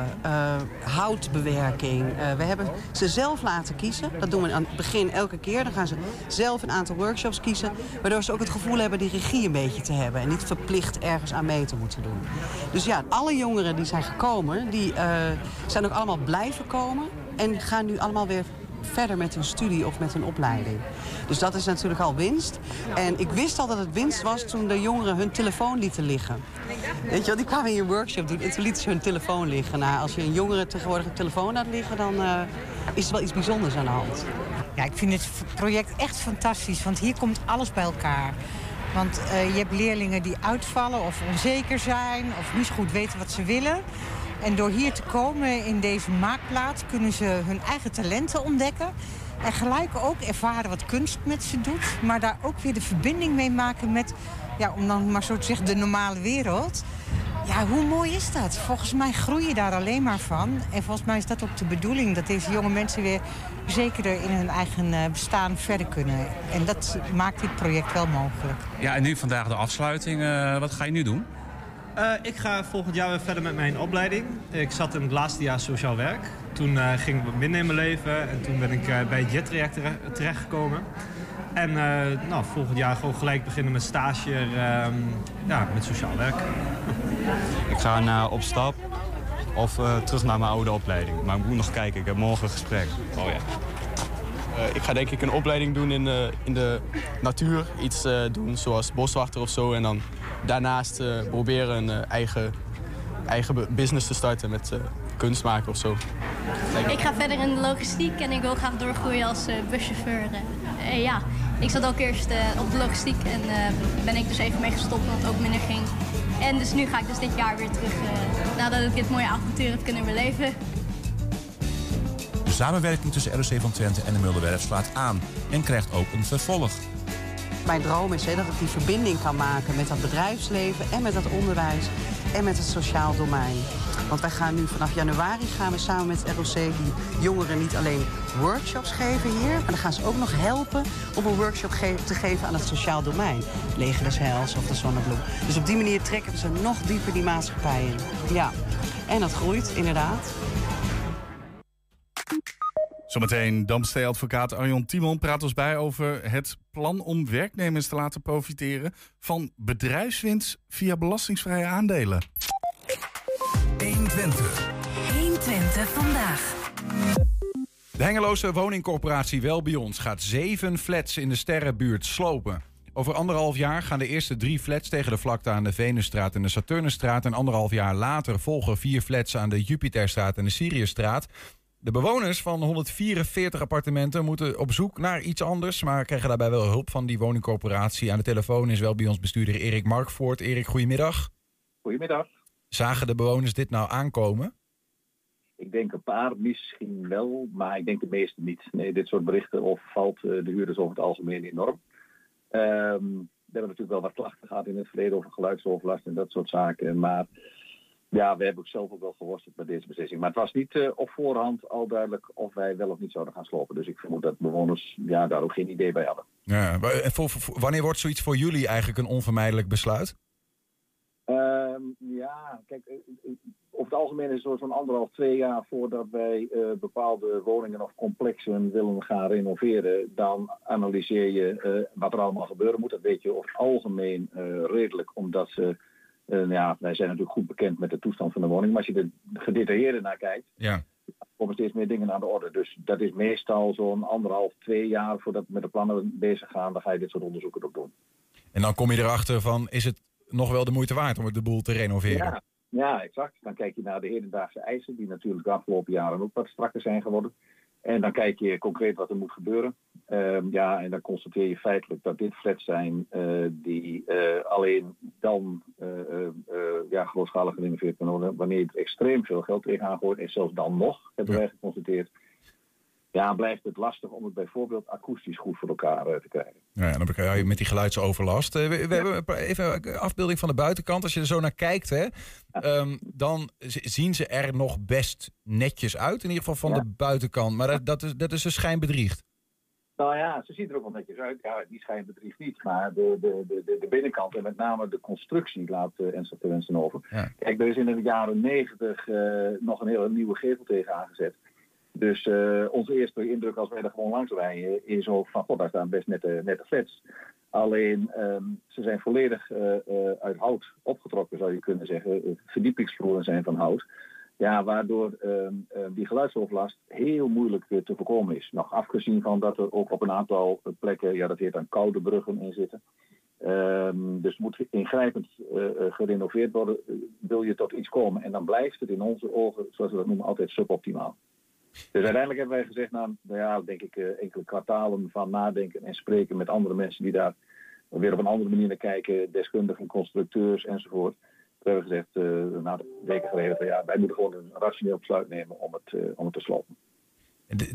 houtbewerking. we hebben ze zelf laten kiezen. Dat doen we aan het begin elke keer. Dan gaan ze zelf een aantal workshops kiezen. Waardoor ze ook het gevoel hebben die regie een beetje te hebben. En niet verplicht ergens aan mee te moeten doen. Dus ja, alle jongeren die zijn gekomen die uh, zijn ook allemaal blijven komen. En gaan nu allemaal weer verder met hun studie of met hun opleiding. Dus dat is natuurlijk al winst. En ik wist al dat het winst was toen de jongeren hun telefoon lieten liggen. Weet je wel, die kwamen in je workshop doen en toen lieten ze hun telefoon liggen. Nou, als je een jongere tegenwoordig een telefoon laat liggen, dan uh, is er wel iets bijzonders aan de hand. Ja, ik vind het project echt fantastisch, want hier komt alles bij elkaar. Want uh, je hebt leerlingen die uitvallen of onzeker zijn of niet goed weten wat ze willen. En door hier te komen in deze maakplaats kunnen ze hun eigen talenten ontdekken. En gelijk ook ervaren wat kunst met ze doet. Maar daar ook weer de verbinding mee maken met, ja, om dan maar zo te zeggen, de normale wereld. Ja, hoe mooi is dat? Volgens mij groei je daar alleen maar van. En volgens mij is dat ook de bedoeling, dat deze jonge mensen weer zekerder in hun eigen eh, bestaan verder kunnen. En dat maakt dit project wel mogelijk. Ja, en nu vandaag de afsluiting. Uh, wat ga je nu doen? Uh, ik ga volgend jaar weer verder met mijn opleiding. Ik zat in het laatste jaar sociaal werk. Toen uh, ging ik wat minder in mijn leven en toen ben ik uh, bij het JET-traject terechtgekomen. En nou, volgend jaar gewoon gelijk beginnen met stage ehm, ja, met sociaal werk. Ik ga naar op stap of terug naar mijn oude opleiding. Maar ik moet nog kijken, ik heb morgen een gesprek. Oh ja. Ik ga denk ik een opleiding doen in, in de natuur. Iets doen zoals boswachter of zo. En dan daarnaast proberen een eigen, eigen business te starten met kunst maken of zo. Ik ga verder in de logistiek en ik wil graag doorgroeien als buschauffeur. ja, ik zat ook eerst op de logistiek en ben ik dus even mee gestopt omdat het ook minder ging. En dus nu ga ik dus dit jaar weer terug, eh, nadat ik dit mooie avontuur heb kunnen beleven. Samenwerking tussen ROC van Twente en de Mulderwerf slaat aan en krijgt ook een vervolg. Mijn droom is dat ik die verbinding kan maken met dat bedrijfsleven en met dat onderwijs en met het sociaal domein. Want wij gaan nu vanaf januari gaan we samen met ROC die jongeren niet alleen workshops geven hier, maar dan gaan ze ook nog helpen om een workshop te geven aan het sociaal domein. Leger des Heils of de Zonnebloem. Dus op die manier trekken we ze nog dieper die maatschappij in. Ja, en dat groeit inderdaad. Zometeen Damstee-advocaat Arjon Timon praat ons bij over het plan om werknemers te laten profiteren van bedrijfswinst via belastingsvrije aandelen. 120. 120 vandaag. De Hengeloze woningcorporatie Wel bij ons gaat zeven flats in de Sterrenbuurt slopen. Over anderhalf jaar gaan de eerste drie flats tegen de vlakte aan de Venusstraat en de Saturnusstraat. En anderhalf jaar later volgen vier flats aan de Jupiterstraat en de Siriusstraat. De bewoners van 144 appartementen moeten op zoek naar iets anders, maar krijgen daarbij wel hulp van die woningcorporatie. Aan de telefoon is wel bij ons bestuurder Erik Markvoort. Erik, goedemiddag. Goedemiddag. Zagen de bewoners dit nou aankomen? Ik denk een paar misschien wel, maar ik denk de meeste niet. Nee, dit soort berichten overvalt eh, de huurders over het algemeen enorm. Ehm, we hebben natuurlijk wel wat klachten gehad in het verleden over geluidsoverlast en dat soort zaken. Maar ja, we hebben ook zelf ook wel geworsteld met deze beslissing. Maar het was niet eh, op voorhand al duidelijk of wij wel of niet zouden gaan slopen. Dus ik vermoed dat bewoners ja, daar ook geen idee bij hadden. Ja, wa- en voor- voor- wanneer wordt zoiets voor jullie eigenlijk een onvermijdelijk besluit? Ehm, ja, kijk, eh, eh, over het algemeen is het zo- zo'n anderhalf, twee jaar voordat wij eh, bepaalde woningen of complexen willen gaan renoveren, dan analyseer je eh, wat er allemaal gebeuren moet. Dat weet je over het algemeen eh, redelijk, omdat ze, eh, ja, wij zijn natuurlijk goed bekend met de toestand van de woning. Maar als je er gedetailleerder naar kijkt, Ja. komen steeds meer dingen aan de orde. Dus dat is meestal zo'n anderhalf, twee jaar voordat we met de plannen bezig gaan. Dan ga je dit soort onderzoeken ook doen. En dan kom je erachter van, is het nog wel de moeite waard om de boel te renoveren? Ja, ja, exact. Dan kijk je naar de hedendaagse eisen, die natuurlijk de afgelopen jaren ook wat strakker zijn geworden. En dan kijk je concreet wat er moet gebeuren. Ehm, ja, en dan constateer je feitelijk dat dit flats zijn eh, die eh, alleen dan eh, ja, grootschalig gerenoveerd kunnen worden wanneer er extreem veel geld tegenaan gooit. En zelfs dan nog, hebben wij geconstateerd, ja, blijft het lastig om het bijvoorbeeld akoestisch goed voor elkaar eh, te krijgen. Ja, dan krijg je met die geluidsoverlast. Eh, we, hebben een even een afbeelding van de buitenkant. Als je er zo naar kijkt, hè, ehm, dan zien ze er nog best netjes uit. In ieder geval van de buitenkant. Maar dat, dat, is, dat is dus schijnbedriegt. Nou ja, ze ziet er ook wel netjes uit. Ja, die schijnbedrijf niet. Maar de, de, de, de, binnenkant en met name de constructie laat uh, Ensel te wensen over. Kijk, er is in de jaren negentig uh, nog een hele nieuwe gevel tegen aangezet. Dus uh, onze eerste indruk als wij er gewoon langs rijden is ook van, god, daar staan best nette, nette flats. Alleen, um, ze zijn volledig uh, uh, uit hout opgetrokken, zou je kunnen zeggen. Verdiepingsvloeren zijn van hout. Ja, waardoor uh, die geluidsoverlast heel moeilijk te voorkomen is. Nog afgezien van dat er ook op een aantal plekken, ja dat heet dan koude bruggen in zitten. Um, dus het moet ingrijpend gerenoveerd worden, wil je tot iets komen. En dan blijft het in onze ogen, zoals we dat noemen, altijd suboptimaal. Dus uiteindelijk hebben wij gezegd, na nou ja, denk ik enkele kwartalen van nadenken en spreken met andere mensen die daar weer op een andere manier naar kijken, deskundigen, constructeurs enzovoort. We hebben gezegd, na de weken geleden, van, ja, wij moeten gewoon een rationeel besluit nemen om het, uh, om het te slopen.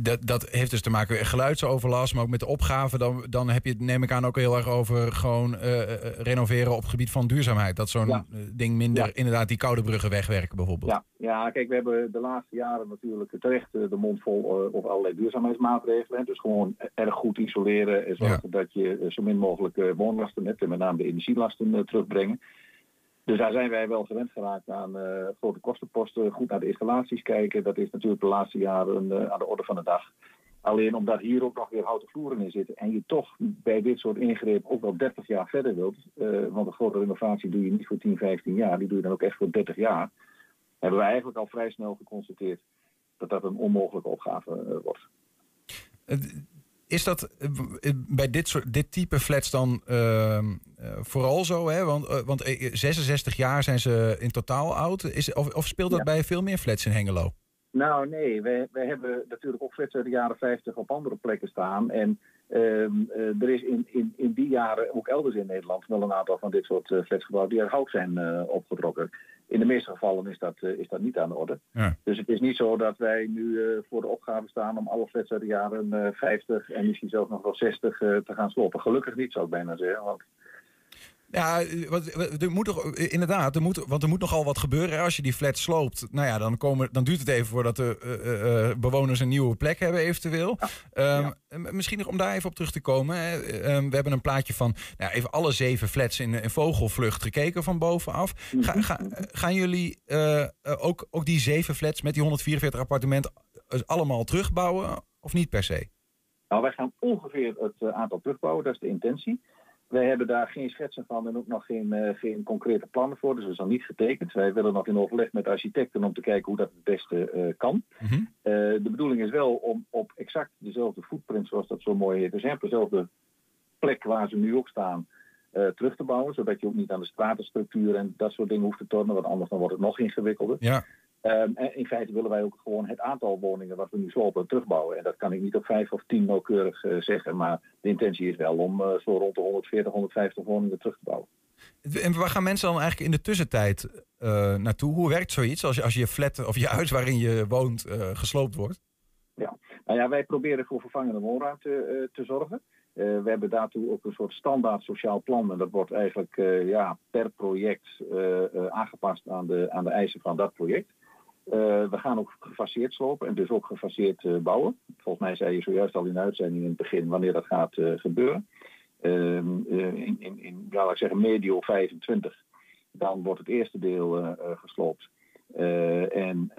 Dat, dat heeft dus te maken met geluidsoverlast, maar ook met de opgave. Dan, dan heb je het, neem ik aan, ook heel erg over gewoon uh, renoveren op het gebied van duurzaamheid. Dat zo'n ja. ding minder, ja. inderdaad, die koude bruggen wegwerken bijvoorbeeld. Ja. ja, kijk, we hebben de laatste jaren natuurlijk terecht de mond vol over allerlei duurzaamheidsmaatregelen. Dus gewoon erg goed isoleren en zorgen ja. dat je zo min mogelijk woonlasten hebt en met name de energielasten terugbrengen. Dus daar zijn wij wel gewend geraakt aan uh, grote kostenposten, goed naar de installaties kijken. Dat is natuurlijk de laatste jaren uh, aan de orde van de dag. Alleen omdat hier ook nog weer houten vloeren in zitten en je toch bij dit soort ingrepen ook wel 30 jaar verder wilt. Uh, want een grote renovatie doe je niet voor 10, 15 jaar, die doe je dan ook echt voor 30 jaar. Hebben we eigenlijk al vrij snel geconstateerd dat dat een onmogelijke opgave wordt. Is dat bij dit, soort, dit type flats dan uh, vooral zo? Hè? Want, uh, want 66 jaar zijn ze in totaal oud. Is, of, of speelt dat ja. bij veel meer flats in Hengelo? Nou nee, wij, wij hebben natuurlijk ook flats uit de jaren 50 op andere plekken staan. En Ehm, eh, er is in, in, in die jaren, ook elders in Nederland, wel een aantal van dit soort flats gebouwd die uit hout zijn opgetrokken. In de meeste gevallen is dat, is dat niet aan de orde. Ja. Dus het is niet zo dat wij nu voor de opgave staan om alle de jaren 50 en misschien zelfs nog wel 60 te gaan slopen. Gelukkig niet, zou ik bijna zeggen. Want ja, wat, er moet toch inderdaad, er moet, want er moet nogal wat gebeuren. Als je die flat sloopt, nou ja, dan, komen, dan duurt het even voordat de uh, uh, bewoners een nieuwe plek hebben, eventueel. Ja. Um, Misschien nog om daar even op terug te komen. Um, we hebben een plaatje van nou, even alle zeven flats in, in vogelvlucht gekeken van bovenaf. Ga, ga, gaan jullie uh, ook, ook die zeven flats met die 144 appartementen allemaal terugbouwen of niet per se? Nou, wij gaan ongeveer het aantal terugbouwen, dat is de intentie. Wij hebben daar geen schetsen van en ook nog geen, uh, geen concrete plannen voor. Dus dat is nog niet getekend. Wij willen nog in overleg met architecten om te kijken hoe dat het beste uh, kan. Mm -hmm. uh, de bedoeling is wel om op exact dezelfde footprint, zoals dat zo mooi heet, dus op dezelfde plek waar ze nu ook staan, terug te bouwen. Zodat je ook niet aan de stratenstructuur en dat soort dingen hoeft te tornen, want anders dan wordt het nog ingewikkelder. Ja. Um, en in feite willen wij ook gewoon het aantal woningen wat we nu slopen terugbouwen. En dat kan ik niet op vijf of tien nauwkeurig uh, zeggen. Maar de intentie is wel om uh, zo rond de 140, 150 woningen terug te bouwen. En waar gaan mensen dan eigenlijk in de tussentijd uh, naartoe? Hoe werkt zoiets als je, als je flat of je huis waarin je woont gesloopt wordt? Ja, nou ja, wij proberen voor vervangende woonruimte te zorgen. we hebben daartoe ook een soort standaard sociaal plan. En dat wordt eigenlijk ja, per project aangepast aan de, aan de eisen van dat project. Uh, we gaan ook gefaseerd slopen en dus ook gefaseerd uh, bouwen. Volgens mij zei je zojuist al in de uitzending in het begin wanneer dat gaat uh, gebeuren. in, in, in laat ik zeggen, medio 25. Dan wordt het eerste deel gesloopt. en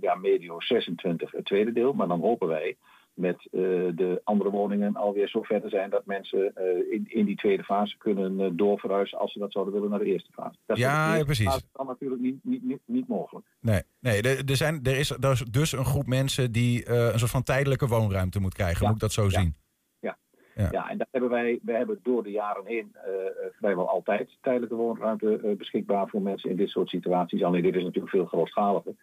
ja, medio 26 het tweede deel. Maar dan hopen wij met uh, de andere woningen alweer zo ver te zijn dat mensen uh, in, in die tweede fase kunnen uh, doorverhuizen als ze dat zouden willen naar de eerste fase. Dat ja, ja, precies. Dat is dan natuurlijk niet, niet, niet, niet mogelijk. Nee, nee er, zijn, er, is, er is dus een groep mensen die een soort van tijdelijke woonruimte moet krijgen. Ja. Moet ik dat zo ja. zien? Ja. Ja. en daar hebben wij, wij hebben door de jaren heen vrijwel altijd tijdelijke woonruimte beschikbaar voor mensen in dit soort situaties. Alleen dit is natuurlijk veel grootschaliger.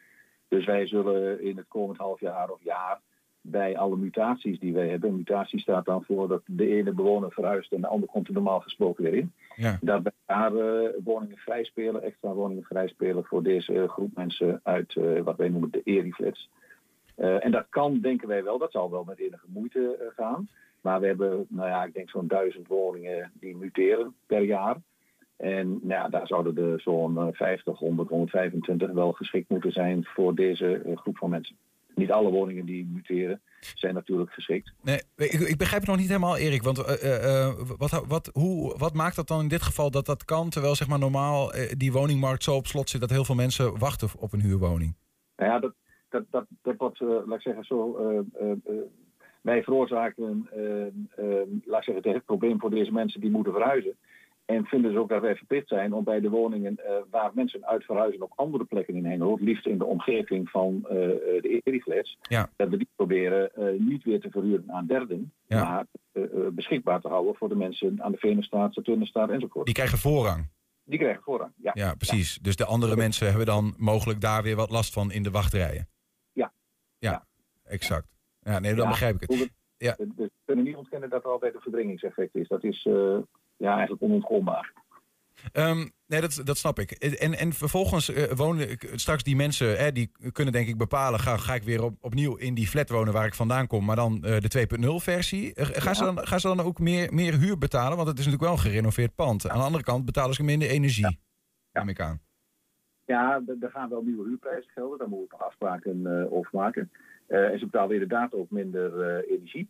Dus wij zullen in het komend half jaar of jaar bij alle mutaties die wij hebben. Mutatie staat dan voor dat de ene bewoner verhuist en de andere komt er normaal gesproken weer in. Ja. Dat wij daar uh, woningen vrij spelen, extra woningen vrij spelen voor deze uh, groep mensen uit uh, wat wij noemen de eriflats. en dat kan, denken wij wel, dat zal wel met enige moeite gaan. Maar we hebben, nou ja, ik denk zo'n duizend woningen die muteren per jaar. En nou ja, daar zouden er zo'n 50, 100, 125 wel geschikt moeten zijn voor deze groep van mensen niet alle woningen die muteren zijn natuurlijk geschikt. Nee, ik, ik begrijp het nog niet helemaal, Erik. Want uh, uh, wat, wat, hoe, wat maakt dat dan in dit geval dat dat kan... terwijl zeg maar, normaal uh, die woningmarkt zo op slot zit... dat heel veel mensen wachten op een huurwoning? Nou ja, dat, dat, dat, dat wordt, laat ik zeggen, zo... wij veroorzaken, laat ik zeggen, het probleem voor deze mensen die moeten verhuizen. En vinden ze ook dat wij verplicht zijn om bij de woningen uh, waar mensen uit verhuizen op andere plekken in Hengelo, het liefst in de omgeving van uh, de eriflats, ja. dat we die proberen uh, niet weer te verhuren aan derden, ja. maar beschikbaar te houden voor de mensen aan de Venenstraat, Saturnenstraat enzovoort. Die krijgen voorrang. Die krijgen voorrang, ja. Ja, precies. Ja. Dus de andere mensen hebben dan mogelijk daar weer wat last van in de wachtrijen. Ja. Ja, exact. Ja, nee, dan begrijp ik het. Ja. Dus we kunnen niet ontkennen dat er altijd een verdringingseffect is. Dat is ja, eigenlijk onontkoombaar. Um, nee, dat, dat snap ik. En, en vervolgens uh, wonen straks die mensen, hè, die kunnen denk ik bepalen, ga, ga ik weer op, opnieuw in die flat wonen waar ik vandaan kom, maar dan uh, de 2.0 versie. Uh, gaan, ja. ze dan, gaan ze dan ook meer, meer huur betalen? Want het is natuurlijk wel een gerenoveerd pand. Ja. Aan de andere kant betalen ze minder energie, ja. neem ik aan. Ja, er gaan wel nieuwe huurprijzen gelden. Daar moeten we afspraken over maken. en ze betalen inderdaad ook minder energie.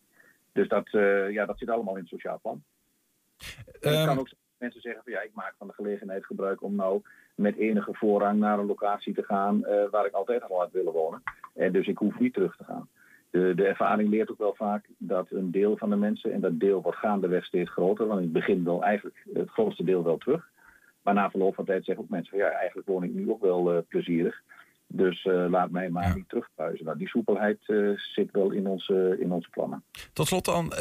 Dus dat, ja, dat zit allemaal in het sociaal plan. Het um, kan ook mensen zeggen van ja, ik maak van de gelegenheid gebruik om nou met enige voorrang naar een locatie te gaan uh, waar ik altijd al had willen wonen. En dus ik hoef niet terug te gaan. De, de, ervaring leert ook wel vaak dat een deel van de mensen, en dat deel wordt gaandeweg steeds groter, want in het begin wel eigenlijk het grootste deel wel terug. Maar na verloop van tijd zeggen ook mensen van ja, eigenlijk woon ik nu ook wel uh, plezierig. Dus uh, laat mij maar ja. niet terugverhuizen. Nou, die soepelheid uh, zit wel in onze, in onze plannen. Tot slot dan, uh,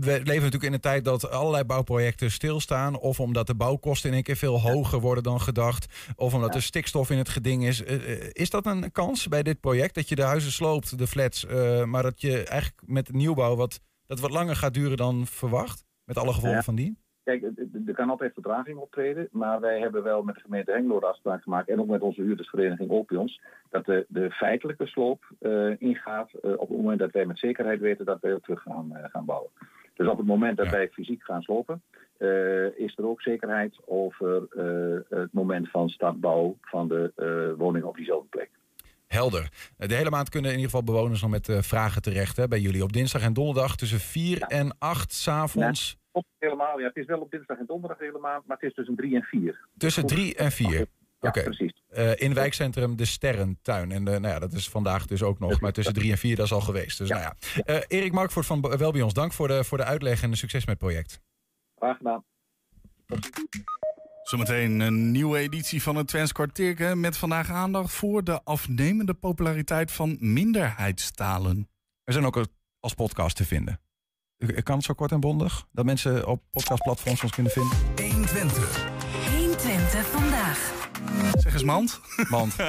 we leven natuurlijk in een tijd dat allerlei bouwprojecten stilstaan. Of omdat de bouwkosten in één keer veel hoger worden dan gedacht. Of omdat ja. er stikstof in het geding is. is dat een kans bij dit project? Dat je de huizen sloopt, de flats. maar dat je eigenlijk met nieuwbouw wat dat wat langer gaat duren dan verwacht? Met alle gevolgen Ja. van dien? Kijk, er- kan altijd vertraging optreden, maar wij hebben wel met de gemeente Hengelo de afspraak gemaakt en ook met onze huurdersvereniging Opions, dat de, de feitelijke sloop eh, ingaat eh, op het moment dat wij met zekerheid weten dat wij ook terug gaan, eh, gaan bouwen. Dus op het moment dat wij fysiek gaan slopen, is er ook zekerheid over het moment van startbouw van de woning op diezelfde plek. Helder. De hele maand kunnen in ieder geval bewoners nog met vragen terecht hè, bij jullie. Op dinsdag en donderdag tussen 4 en 8 s'avonds. Klopt helemaal, ja, het is wel op dinsdag en donderdag de hele maand, maar het is tussen 3 en 4. Tussen 3 en 4. Oké. precies. Eh, in wijkcentrum De Sterrentuin. En eh, nou ja, dat is vandaag dus ook nog. Maar tussen 3 en 4 dat is al geweest. Dus nou ja. Eh, Erik Markvoort van Be- Wel bij ons, dank voor de, voor de uitleg en de succes met het project. Graag gedaan. Zometeen een nieuwe editie van het Twents Kwartierke met vandaag aandacht voor de afnemende populariteit van minderheidstalen. We zijn ook als podcast te vinden. Ik kan het zo kort en bondig? Dat mensen op podcastplatforms ons kunnen vinden? 120. 120 vandaag. Zeg eens mand. Mand.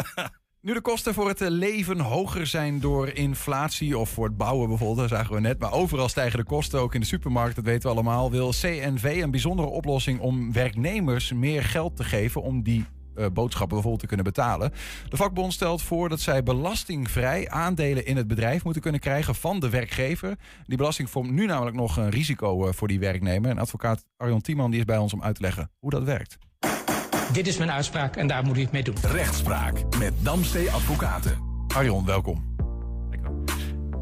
Nu de kosten voor het eh, leven hoger zijn door inflatie of voor het bouwen bijvoorbeeld, dat zagen we net. Maar overal stijgen de kosten, ook in de supermarkt, dat weten we allemaal. Wil CNV een bijzondere oplossing om werknemers meer geld te geven om die boodschappen bijvoorbeeld te kunnen betalen. De vakbond stelt voor dat zij belastingvrij aandelen in het bedrijf moeten kunnen krijgen van de werkgever. Die belasting vormt nu namelijk nog een risico eh, voor die werknemer. En advocaat Arjon Tiemann die is bij ons om uit te leggen hoe dat werkt. Dit is mijn uitspraak en daar moet u het mee doen. Rechtspraak met Damstee Advocaten. Arjon, welkom.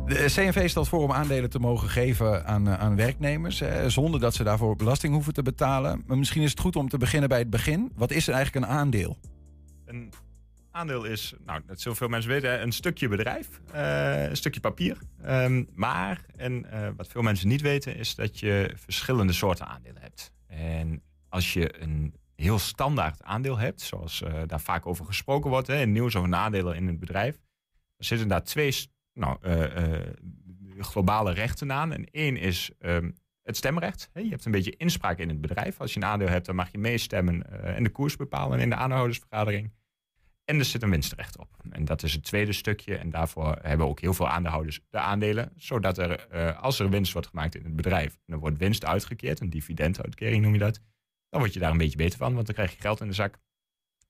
De CNV stelt voor om aandelen te mogen geven aan, eh, aan werknemers, eh, zonder dat ze daarvoor belasting hoeven te betalen. Maar misschien is het goed om te beginnen bij het begin. Wat is er eigenlijk een aandeel? Een aandeel is, nou, dat zullen veel mensen weten, hè, een stukje bedrijf, eh, een stukje papier. Ehm, maar, en eh, wat veel mensen niet weten, is dat je verschillende soorten aandelen hebt. En als je een heel standaard aandeel hebt, zoals daar vaak over gesproken wordt, hè, nieuws over aandelen in het bedrijf, dan zitten daar twee nou, eh, eh, globale rechten aan. En één is ehm, het stemrecht. Je hebt een beetje inspraak in het bedrijf. Als je een aandeel hebt, dan mag je meestemmen eh, en de koers bepalen in de aandeelhoudersvergadering. En er zit een winstrecht op. En dat is het tweede stukje. En daarvoor hebben ook heel veel aandeelhouders de aandelen. Zodat er, als er winst wordt gemaakt in het bedrijf, en er wordt winst uitgekeerd, een dividenduitkering noem je dat, dan word je daar een beetje beter van, want dan krijg je geld in de zak.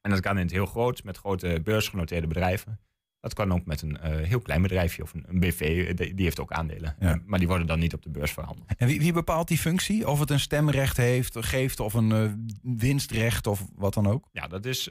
En dat kan in het heel groot, met grote beursgenoteerde bedrijven. Dat kan ook met een eh, heel klein bedrijfje of een, een BV, eh, die die heeft ook aandelen. Ja. Maar die worden dan niet op de beurs verhandeld. En wie, wie bepaalt die functie? Of het een stemrecht heeft, geeft of een eh, winstrecht of wat dan ook? Ja, dat is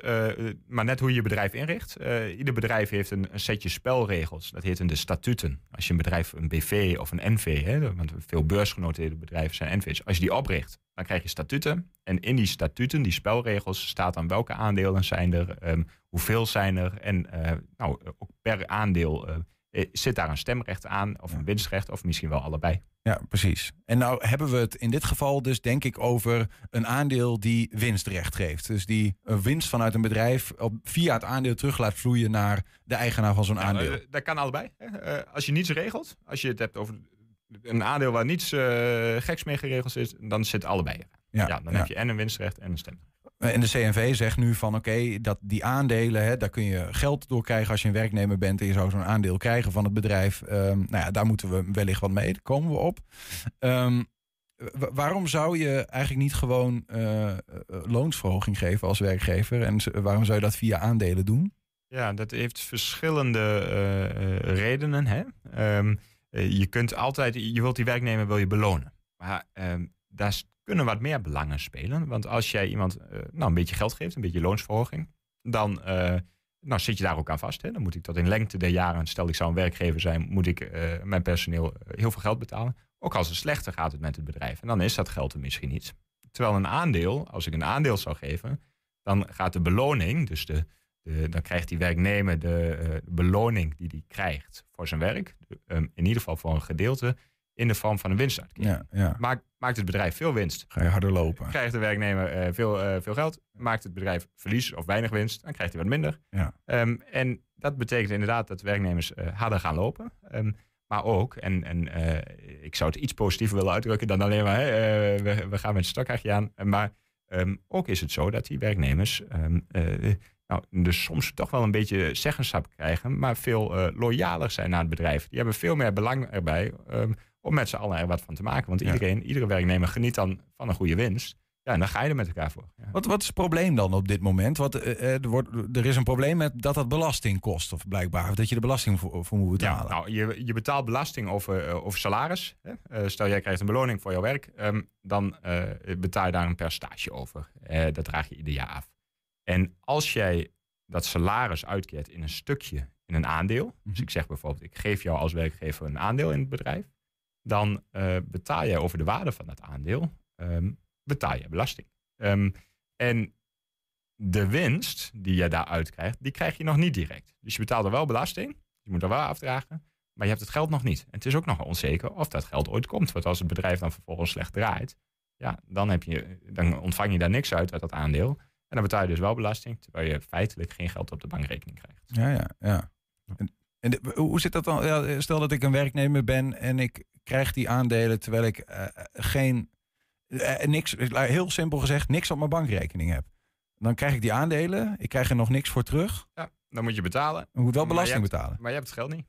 maar net hoe je je bedrijf inricht. Ieder bedrijf heeft een, een setje spelregels. Dat heet in de statuten. Als je een bedrijf, een BV of een NV, hè, want veel beursgenoteerde bedrijven zijn NV's. Als je die opricht, dan krijg je statuten. En in die statuten, die spelregels, staat dan welke aandelen zijn er, ehm, hoeveel zijn er. En eh, nou, ook per aandeel eh, eh, zit daar een stemrecht aan, of een winstrecht, of misschien wel allebei. Ja, precies. En nou hebben we het in dit geval dus denk ik over een aandeel die winstrecht geeft. Dus die een winst vanuit een bedrijf op, via het aandeel terug laat vloeien naar de eigenaar van zo'n aandeel. Eh, dat kan allebei. Hè. Eh, als je niets regelt, als je het hebt over een aandeel waar niets eh, geks mee geregeld is, dan zit allebei. er. Ja, Ja, dan ja. heb je en een winstrecht en een stem. En de CNV zegt nu van oké, dat die aandelen, hè, daar kun je geld door krijgen als je een werknemer bent en je zou zo'n aandeel krijgen van het bedrijf. Ehm, nou ja, daar moeten we wellicht wat mee. Daar komen we op. Ehm, wa- waarom zou je eigenlijk niet gewoon eh, eh, loonsverhoging geven als werkgever? En waarom zou je dat via aandelen doen? Ja, dat heeft verschillende eh, eh, redenen. Hè? Ehm, eh, je kunt altijd, je wilt die werknemer wil je belonen. Maar ehm, daar kunnen wat meer belangen spelen. Want als jij iemand eh, nou, een beetje geld geeft, een beetje loonsverhoging, dan eh, nou, zit je daar ook aan vast. Hè? Dan moet ik tot in lengte der jaren, stel ik zou een werkgever zijn, moet ik eh, mijn personeel eh, heel veel geld betalen. Ook als het slechter gaat het met het bedrijf. En dan is dat geld er misschien niet. Terwijl een aandeel, als ik een aandeel zou geven, dan gaat de beloning, dus de, de, dan krijgt die werknemer de eh, beloning die hij krijgt voor zijn werk, ehm, in ieder geval voor een gedeelte, in de vorm van een winstuitkering. Ja, ja. Maakt, maakt het bedrijf veel winst, Ga je harder lopen? krijgt de werknemer eh, veel, eh, veel geld. Maakt het bedrijf verlies of weinig winst, dan krijgt hij wat minder. Ja. Ehm, en dat betekent inderdaad dat werknemers harder gaan lopen. Ehm, maar ook, en, en ik zou het iets positiever willen uitdrukken dan alleen maar, hè, we, we gaan met een stokkrachtje aan. Maar ook is het zo dat die werknemers nou, dus soms toch wel een beetje zeggenschap krijgen, maar veel eh, loyaler zijn naar het bedrijf. Die hebben veel meer belang erbij. ehm, om met z'n allen er wat van te maken. Want iedereen, iedere werknemer geniet dan van een goede winst. Ja, en dan ga je er met elkaar voor. Ja. Wat, wat is het probleem dan op dit moment? Wat, eh, eh, er, wordt, er is een probleem met dat dat belasting kost, of blijkbaar. Of dat je de belasting voor, voor moet betalen. Ja, nou, je, je betaalt belasting over, over salaris. Hè? Stel, jij krijgt een beloning voor jouw werk. ehm, dan betaal je daar een percentage over. Dat draag je ieder jaar af. En als jij dat salaris uitkeert in een stukje, in een aandeel. Dus ik zeg bijvoorbeeld, ik geef jou als werkgever een aandeel in het bedrijf. Dan eh, betaal jij over de waarde van dat aandeel, ehm, betaal je belasting. Ehm, en de winst die je daaruit krijgt, die krijg je nog niet direct. Dus je betaalt er wel belasting, je moet er wel afdragen, maar je hebt het geld nog niet. En het is ook nog onzeker of dat geld ooit komt. Want als het bedrijf dan vervolgens slecht draait, ja, dan, heb je, dan ontvang je daar niks uit uit dat aandeel. En dan betaal je dus wel belasting, terwijl je feitelijk geen geld op de bankrekening krijgt. Ja, ja, ja. En, en de- hoe zit dat dan? Ja, stel dat ik een werknemer ben en ik krijg die aandelen terwijl ik eh, geen, eh, niks, heel simpel gezegd, niks op mijn bankrekening heb. Dan krijg ik die aandelen, ik krijg er nog niks voor terug. Ja, dan moet je betalen. Je moet wel belasting hebt- betalen. Maar je hebt het geld niet.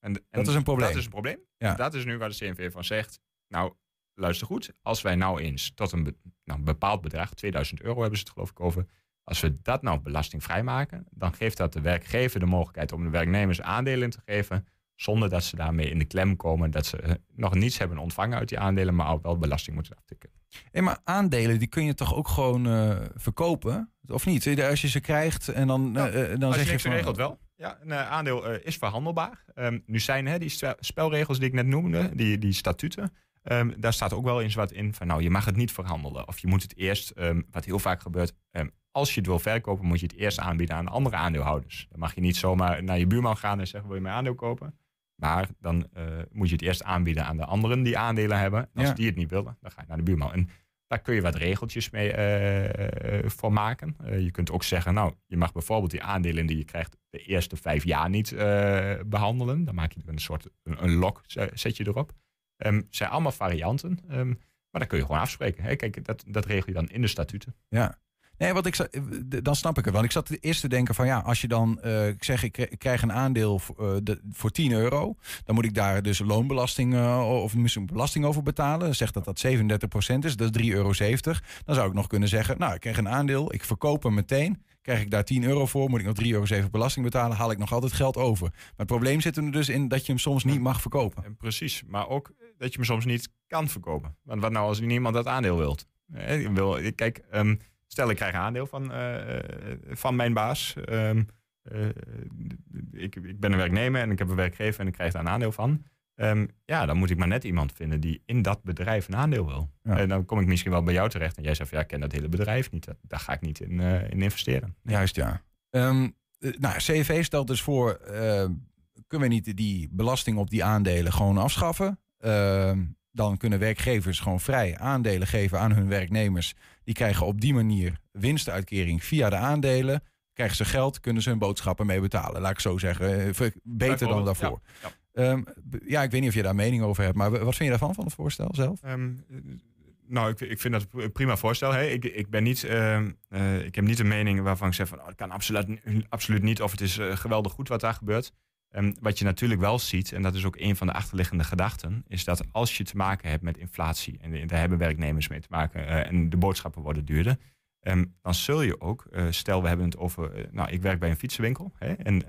En, en Dat is een probleem. Dat is een probleem. Ja. Dat is nu waar de CNV van zegt. Nou, luister goed. Als wij nou eens tot een, be- nou, een bepaald bedrag, 2000 euro hebben ze het geloof ik over. Als we dat nou belastingvrij maken, dan geeft dat de werkgever de mogelijkheid om de werknemers aandelen in te geven. Zonder dat ze daarmee in de klem komen dat ze eh, nog niets hebben ontvangen uit die aandelen, maar ook wel belasting moeten aftikken. Hey, maar aandelen, die kun je toch ook gewoon eh, verkopen? Of niet? Als je ze krijgt en dan, eh, eh, dan Als zeg je je niks van... regelt wel. Ja, een aandeel is verhandelbaar. Ehm, nu zijn hè, die spelregels die ik net noemde, die, die statuten, ehm, daar staat ook wel eens wat in van nou, je mag het niet verhandelen. Of je moet het eerst, ehm, wat heel vaak gebeurt, ehm, als je het wil verkopen, moet je het eerst aanbieden aan andere aandeelhouders. Dan mag je niet zomaar naar je buurman gaan en zeggen, wil je mijn aandeel kopen? Maar dan eh, moet je het eerst aanbieden aan de anderen die aandelen hebben. En als Ja. die het niet willen, dan ga je naar de buurman. En daar kun je wat regeltjes mee eh, eh, voor maken. Je kunt ook zeggen, nou, je mag bijvoorbeeld die aandelen die je krijgt de eerste vijf jaar niet eh, behandelen. Dan maak je er een soort een, een zet je erop. Ehm zijn allemaal varianten. ehm, maar dat kun je gewoon afspreken. Hè? Kijk, dat, dat regel je dan in de statuten. Ja. Nee, wat ik eh, dan snap ik het. Want ik zat eerst te denken van ja, als je dan, eh, ik zeg, ik kri- ik krijg een aandeel voor, eh, de- voor 10 euro, dan moet ik daar dus loonbelasting of misschien belasting over betalen. Zegt dat dat 37% is, dat is 3,70 euro. Dan zou ik nog kunnen zeggen, nou, ik krijg een aandeel, ik verkoop hem meteen. Krijg ik daar 10 euro voor, moet ik nog 3,07 euro belasting betalen, haal ik nog altijd geld over. Maar het probleem zit er dus in dat je hem soms niet mag verkopen. En precies, maar ook dat je hem soms niet kan verkopen. Want wat nou als niemand dat aandeel wilt? Je wil kijk, ehm, stel ik krijg een aandeel van, eh, eh, van mijn baas. Ehm, eh, ik, ik ben een werknemer en ik heb een werkgever en ik krijg daar een aandeel van. Ehm, ja, dan moet ik maar net iemand vinden die in dat bedrijf een aandeel wil. En dan kom ik misschien wel bij jou terecht. En jij zegt, van, ja, ik ken dat hele bedrijf niet. Daar ga ik niet in, eh, in investeren. Juist, ja. Eh, nou, CFV stelt dus voor, eh, kunnen we niet die belasting op die aandelen gewoon afschaffen? Ehm, dan kunnen werkgevers gewoon vrij aandelen geven aan hun werknemers. Die krijgen op die manier winstuitkering via de aandelen. Krijgen ze geld, kunnen ze hun boodschappen mee betalen. Laat ik zo zeggen. Beter dan daarvoor. ja, b- ja, ik weet niet of je daar mening over hebt. Maar wat vind je daarvan, van het voorstel zelf? Ehm, nou, ik, ik vind dat een prima voorstel. Hè. Ik, ik, ben niet, ehm, eh, ik heb niet een mening waarvan ik zeg van... Oh, kan absoluut, absoluut niet of het is eh, geweldig goed wat daar gebeurt. Ehm, wat je natuurlijk wel ziet, en dat is ook een van de achterliggende gedachten... is dat als je te maken hebt met inflatie... en daar hebben werknemers mee te maken... eh, en de boodschappen worden duurder... ehm, dan zul je ook, eh, stel we hebben het over... eh, nou, ik werk bij een fietsenwinkel hè, en...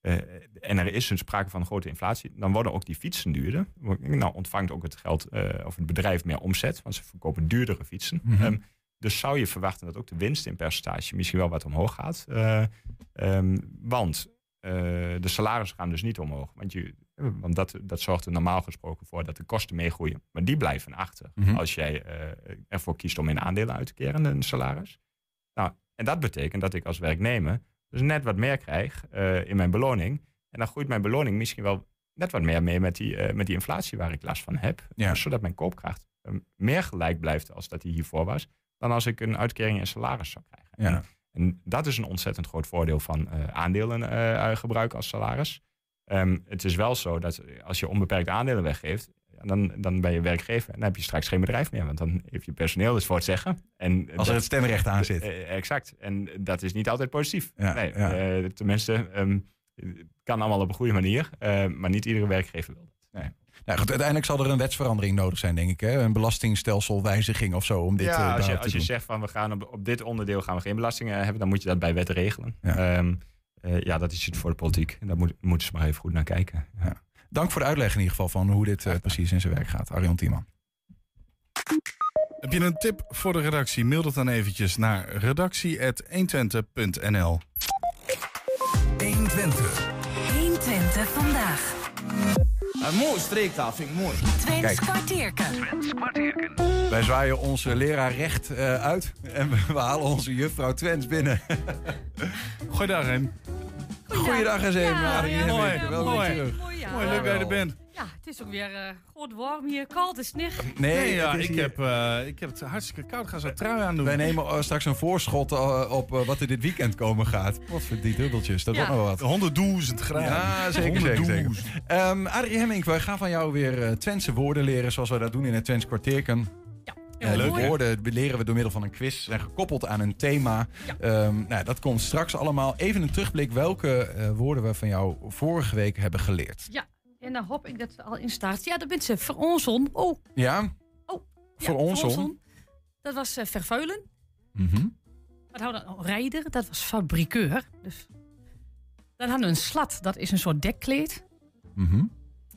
eh, en er is een sprake van grote inflatie, dan worden ook die fietsen duurder. Nou ontvangt ook het geld eh, of het bedrijf meer omzet, want ze verkopen duurdere fietsen. Mhm. Ehm, dus zou je verwachten dat ook de winst in percentage misschien wel wat omhoog gaat. Eh, ehm, want de salarissen gaan dus niet omhoog. Want, je, want dat, dat zorgt er normaal gesproken voor dat de kosten meegroeien. Maar die blijven achter. Mhm. Als jij ervoor kiest om in aandelen uit te keren, een salaris. Nou, en dat betekent dat ik als werknemer dus net wat meer krijg eh, in mijn beloning. En dan groeit mijn beloning misschien wel net wat meer mee met die, eh, met die inflatie waar ik last van heb. Ja. Zodat mijn koopkracht eh, meer gelijk blijft als dat die hiervoor was. Dan als ik een uitkering in salaris zou krijgen. Ja. En, en dat is een ontzettend groot voordeel van aandelen gebruiken als salaris. Ehm, het is wel zo dat als je onbeperkt aandelen weggeeft, dan, dan ben je werkgever en dan heb je straks geen bedrijf meer. Want dan heeft je personeel dus voor het zeggen. En Als er het stemrecht aan zit. Eh, exact. En dat is niet altijd positief. Ja, nee, ja. eh, tenminste, ehm, het kan allemaal op een goede manier, eh, maar niet iedere werkgever wil dat. Nee. Nou goed, uiteindelijk zal er een wetsverandering nodig zijn, denk ik. Hè? Een belastingsstelselwijziging of zo om dit eh, ja, als je, als zegt van we gaan op, op dit onderdeel gaan we geen belastingen hebben, dan moet je dat bij wet regelen. Ja, ja dat is iets voor de politiek. En daar moet, moeten ze maar even goed naar kijken. Ja. Dank voor de uitleg in ieder geval van hoe dit eh, precies in zijn werk gaat. Arjan Tiemann. Heb je een tip voor de redactie? Mail dat dan eventjes naar redactie.120.nl 120. 120 vandaag. Een mooi streektaal vind ik mooi. Twents Kijk. kwartierken. Wij zwaaien onze leraar recht eh, uit en we, we halen onze juffrouw Twents binnen. Goeiedag, Rem. Goeiedag eens even, Ja, Adrie ja, Hemming. mooi, Welkom mooi. terug. Mooi, ja. Mooi, leuk dat je er bent. Ja, het is ook weer eh goed warm hier. Koud is niet. Nee, ja, ik, hier- heb, eh, ik heb het hartstikke koud. Ga zo trui aan doen. Wij nemen eh, straks een voorschot op wat er dit weekend komen gaat. Wat voor die dubbeltjes, dat Ja. wordt nog wat. 100.000 graden. Ja, zeker, zeker, zeker. Ehm Adrie Hemming, wij gaan van jou weer eh Twentse woorden leren, zoals we dat doen in het Twents kwartierken. Leuk, die hè? woorden leren we door middel van een quiz. Zijn gekoppeld aan een thema. Ehm, nou, dat komt straks allemaal. Even een terugblik welke eh, woorden we van jou vorige week hebben geleerd. Ja, en dan hoop ik dat ze al in staat. Ja, dat bent ze. Veronzon. Oh, Ja? Oh, Voor ja, ons om. veronzon. Dat was eh, vervuilen. Mhm. Wat hadden we dan? Oh, rijder, dat was fabrikeur. Dus. Dan hadden we een slat, dat is een soort dekkleed. Mhm.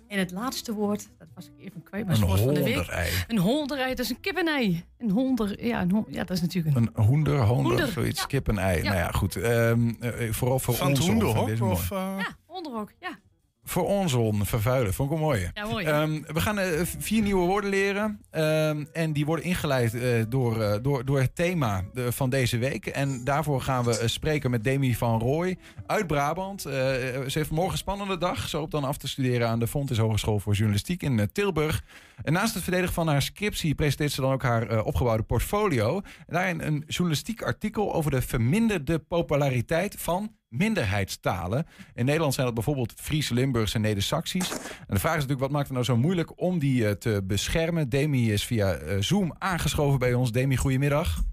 En het laatste woord, was ik even kwijt, maar Een van honderei. Een honderei, dat is een kippenei. Een honder, ja, een hon- ja, dat is natuurlijk een... Een hoender, honder, Hoender, zoiets, ja. kip en ei. Ja. Nou ja, goed. Ehm, eh, vooral voor Van ons. het hoenderhok, of, eh? Ja, honder ook, ja. Voor ons on, vervuilen. Vond ik wel mooi. Ja, mooi. Ehm, we gaan eh, vier nieuwe woorden leren. Ehm, en die worden ingeleid eh, door, eh, door, door het thema van deze week. En daarvoor gaan we spreken met Demi van Rooij uit Brabant. Ze heeft morgen een spannende dag. Ze hoopt dan af te studeren aan de Fontys Hogeschool voor Journalistiek in Tilburg. En naast het verdedigen van haar scriptie presenteert ze dan ook haar opgebouwde portfolio. En daarin een journalistiek artikel over de verminderde populariteit van minderheidstalen. In Nederland zijn dat bijvoorbeeld Fries, Limburgs en Neder-Saxisch. En de vraag is natuurlijk, wat maakt het nou zo moeilijk om die eh, te beschermen? Demi is via eh, Zoom aangeschoven bij ons. Demi, goedemiddag.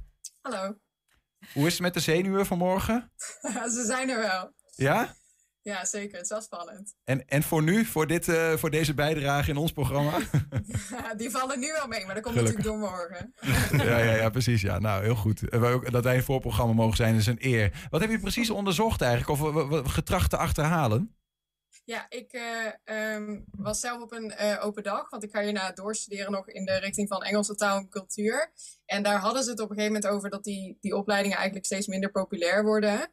Hallo. Hoe is het met de zenuwen vanmorgen? Ze zijn er wel. Ja? Ja, zeker. Het is wel spannend. En, en voor nu, voor, dit, eh, voor deze bijdrage in ons programma? Die vallen nu wel mee, maar dat komt Gelukkig. natuurlijk door morgen. ja, ja, ja, precies. Ja, nou, heel goed. Ook- Dat wij een voorprogramma mogen zijn is een eer. Wat heb je precies onderzocht eigenlijk? Of w- getracht te achterhalen? Ja, ik eh, ehm, was zelf op een eh, open dag, want ik ga hierna doorstuderen nog in de richting van Engelse taal en cultuur. En daar hadden ze het op een gegeven moment over dat die, die opleidingen eigenlijk steeds minder populair worden.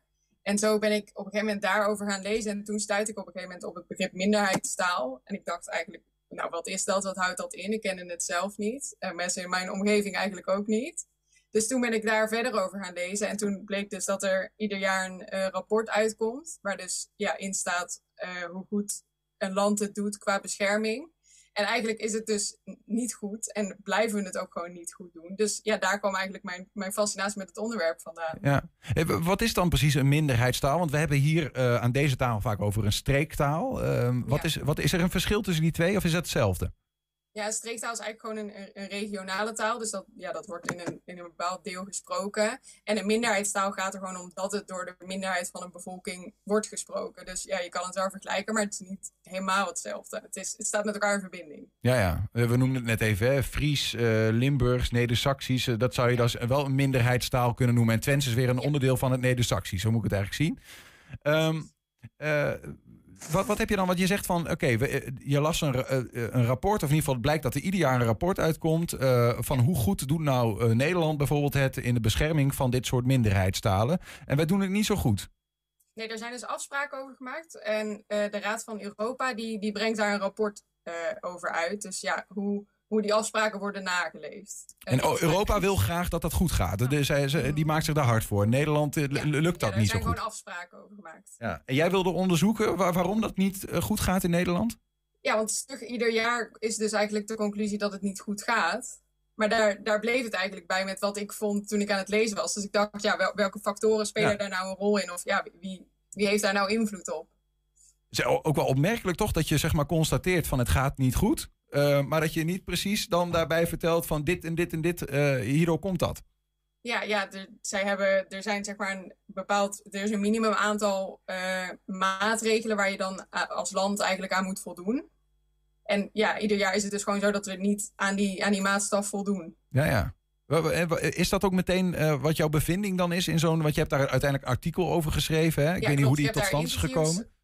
En zo ben ik op een gegeven moment daarover gaan lezen. En toen stuitte ik op een gegeven moment op het begrip minderheidstaal. En ik dacht eigenlijk, nou wat is dat? Wat houdt dat in? Ik kende het zelf niet. En mensen in mijn omgeving eigenlijk ook niet. Dus toen ben ik daar verder over gaan lezen. En toen bleek dus dat er ieder jaar een eh, rapport uitkomt. Waar dus ja, in staat eh, hoe goed een land het doet qua bescherming. En eigenlijk is het dus niet goed. En blijven we het ook gewoon niet goed doen. Dus ja, daar kwam eigenlijk mijn, mijn fascinatie met het onderwerp vandaan. Ja. Wat is dan precies een minderheidstaal? Want we hebben hier eh, aan deze tafel vaak over een streektaal. Ehm, wat, is, wat is er een verschil tussen die twee of is dat hetzelfde? Ja, streektaal is eigenlijk gewoon een, een regionale taal. Dus dat, ja, dat wordt in een, in een bepaald deel gesproken. En een minderheidstaal gaat er gewoon om dat het door de minderheid van een bevolking wordt gesproken. Dus ja, je kan het wel vergelijken, maar het is niet helemaal hetzelfde. Het, is, het staat met elkaar in verbinding. Ja, ja. Eh, We noemden het net even. Hè? Fries, eh, Limburgs, Neder-Saxisch. eh, dat zou je dan wel een minderheidstaal kunnen noemen. En Twents is weer een onderdeel van het Neder-Saxisch. Zo moet ik het eigenlijk zien. Eh, wat, wat heb je dan? Want je zegt van, oké, eh, je las een, eh, eh, een rapport, of in ieder geval het blijkt dat er ieder jaar een rapport uitkomt van hoe goed doet nou Nederland bijvoorbeeld het in de bescherming van dit soort minderheidstalen. En wij doen het niet zo goed. Nee, daar zijn dus afspraken over gemaakt. En de Raad van Europa die, die brengt daar een rapport over uit. Dus ja, hoe, hoe die afspraken worden nageleefd. En oh, Europa wil graag dat dat goed gaat. Dus ze- die maakt zich daar hard voor. Nederland eh, lukt dat niet zo zijn goed. gewoon afspraken over gemaakt. Ja. En jij wilde onderzoeken waar- waarom dat niet eh, goed gaat in Nederland? Ja, want ieder jaar is dus eigenlijk de conclusie dat het niet goed gaat. Maar daar, daar bleef het eigenlijk bij met wat ik vond toen ik aan het lezen was. Dus ik dacht, ja, wel- welke factoren spelen daar nou een rol in? Of ja, wie, wie heeft daar nou invloed op? Het is ook wel opmerkelijk toch dat je zeg maar constateert van het gaat niet goed. Eh, maar dat je niet precies dan daarbij vertelt van dit en dit en dit, eh, hierdoor komt dat. Ja, ja er, zij hebben, er zijn zeg maar een bepaald, er is een minimum aantal eh, maatregelen waar je dan als land eigenlijk aan moet voldoen. En ja, ieder jaar is het dus gewoon zo dat we niet aan die, aan die maatstaf voldoen. Ja, ja. Is dat ook meteen wat jouw bevinding dan is in zo'n... Want je hebt daar uiteindelijk een artikel over geschreven, hè? Ik Ja, weet niet hoe die tot stand is gekomen.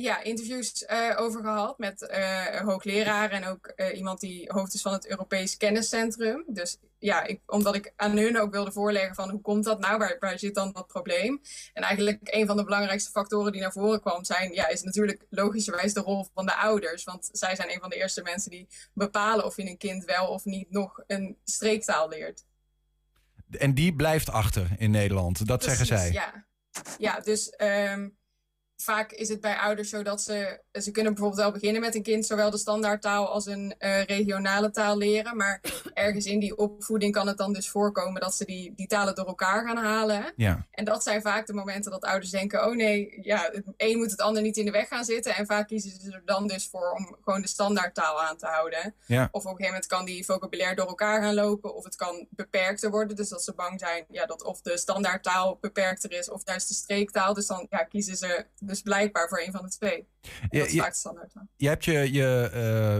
Ja, interviews eh, over gehad met eh hoogleraren en ook eh, iemand die hoofd is van het Europees Kenniscentrum. Dus ja, ik, omdat ik aan hun ook wilde voorleggen van hoe komt dat nou, waar, waar zit dan dat probleem? En eigenlijk een van de belangrijkste factoren die naar voren kwam zijn, ja, is natuurlijk logischerwijs de rol van de ouders. Want zij zijn een van de eerste mensen die bepalen of je een kind wel of niet nog een streektaal leert. En die blijft achter in Nederland. Dat zeggen zij. Ja, ja dus ehm, vaak is het bij ouders zo dat ze... Ze kunnen bijvoorbeeld wel beginnen met een kind... zowel de standaardtaal als een eh, regionale taal leren. Maar ergens in die opvoeding kan het dan dus voorkomen... dat ze die, die talen door elkaar gaan halen. Ja. En dat zijn vaak de momenten dat ouders denken... oh nee, ja, het een moet het ander niet in de weg gaan zitten. En vaak kiezen ze er dan dus voor om gewoon de standaardtaal aan te houden. Ja. Of op een gegeven moment kan die vocabulaire door elkaar gaan lopen. Of het kan beperkter worden. Dus dat ze bang zijn ja, dat of de standaardtaal beperkter is... of juist de streektaal. Dus dan ja, kiezen ze dus blijkbaar voor een van de twee. En Ja, dat is vaak de standaardtaal. Je hebt je, je,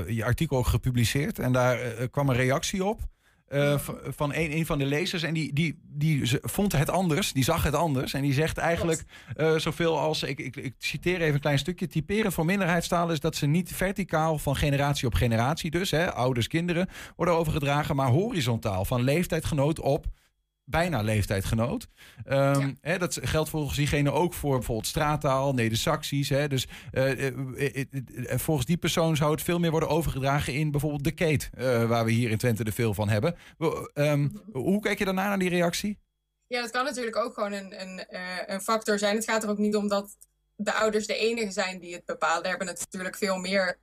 eh, je artikel ook gepubliceerd en daar eh, kwam een reactie op. eh, van een, een van de lezers. En die, die, die vond het anders, die zag het anders. En die zegt eigenlijk eh, zoveel als, ik, ik, ik citeer even een klein stukje. Typerend voor minderheidstalen is dat ze niet verticaal van generatie op generatie, dus hè, ouders, kinderen, worden overgedragen. Maar horizontaal van leeftijdgenoot op bijna leeftijdgenoot. Ehm, hè, dat geldt volgens diegene ook voor bijvoorbeeld straattaal, Neder-Saxisch. hè. Dus eh, eh, eh, volgens die persoon zou het veel meer worden overgedragen in bijvoorbeeld de Keet, waar we hier in Twente er veel van hebben. Ehm, hoe kijk je daarna naar die reactie? Ja, dat kan natuurlijk ook gewoon een, een, een factor zijn. Het gaat er ook niet om dat de ouders de enige zijn die het bepalen. Daar hebben natuurlijk veel meer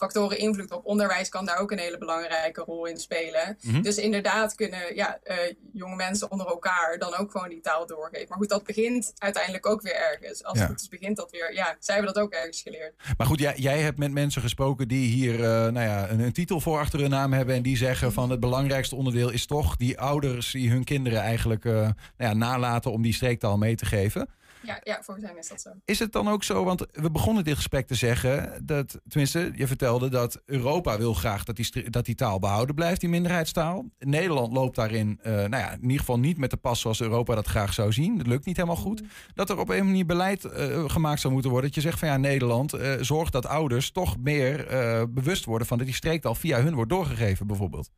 factoren invloed op. Onderwijs kan daar ook een hele belangrijke rol in spelen. Mhm. Dus inderdaad kunnen ja, eh, jonge mensen onder elkaar dan ook gewoon die taal doorgeven. Maar goed, dat begint uiteindelijk ook weer ergens. Als Ja. het goed is, begint dat weer. Ja, zij hebben dat ook ergens geleerd. Maar goed, jij, jij hebt met mensen gesproken die hier eh, nou ja, een, een titel voor achter hun naam hebben. En die zeggen van het belangrijkste onderdeel is toch die ouders die hun kinderen eigenlijk eh, nou ja, nalaten om die streektaal mee te geven. Ja, ja, volgens is dat zo. Is het dan ook zo, want we begonnen dit gesprek te zeggen, dat, tenminste, je vertelde dat Europa wil graag dat die, dat die taal behouden blijft, die minderheidstaal. Nederland loopt daarin, eh, nou ja, in ieder geval niet met de pas zoals Europa dat graag zou zien. Dat lukt niet helemaal goed. Dat er op een manier beleid eh, gemaakt zou moeten worden. Dat je zegt van ja, Nederland eh, zorgt dat ouders toch meer eh, bewust worden van dat die streektaal via hun wordt doorgegeven, bijvoorbeeld.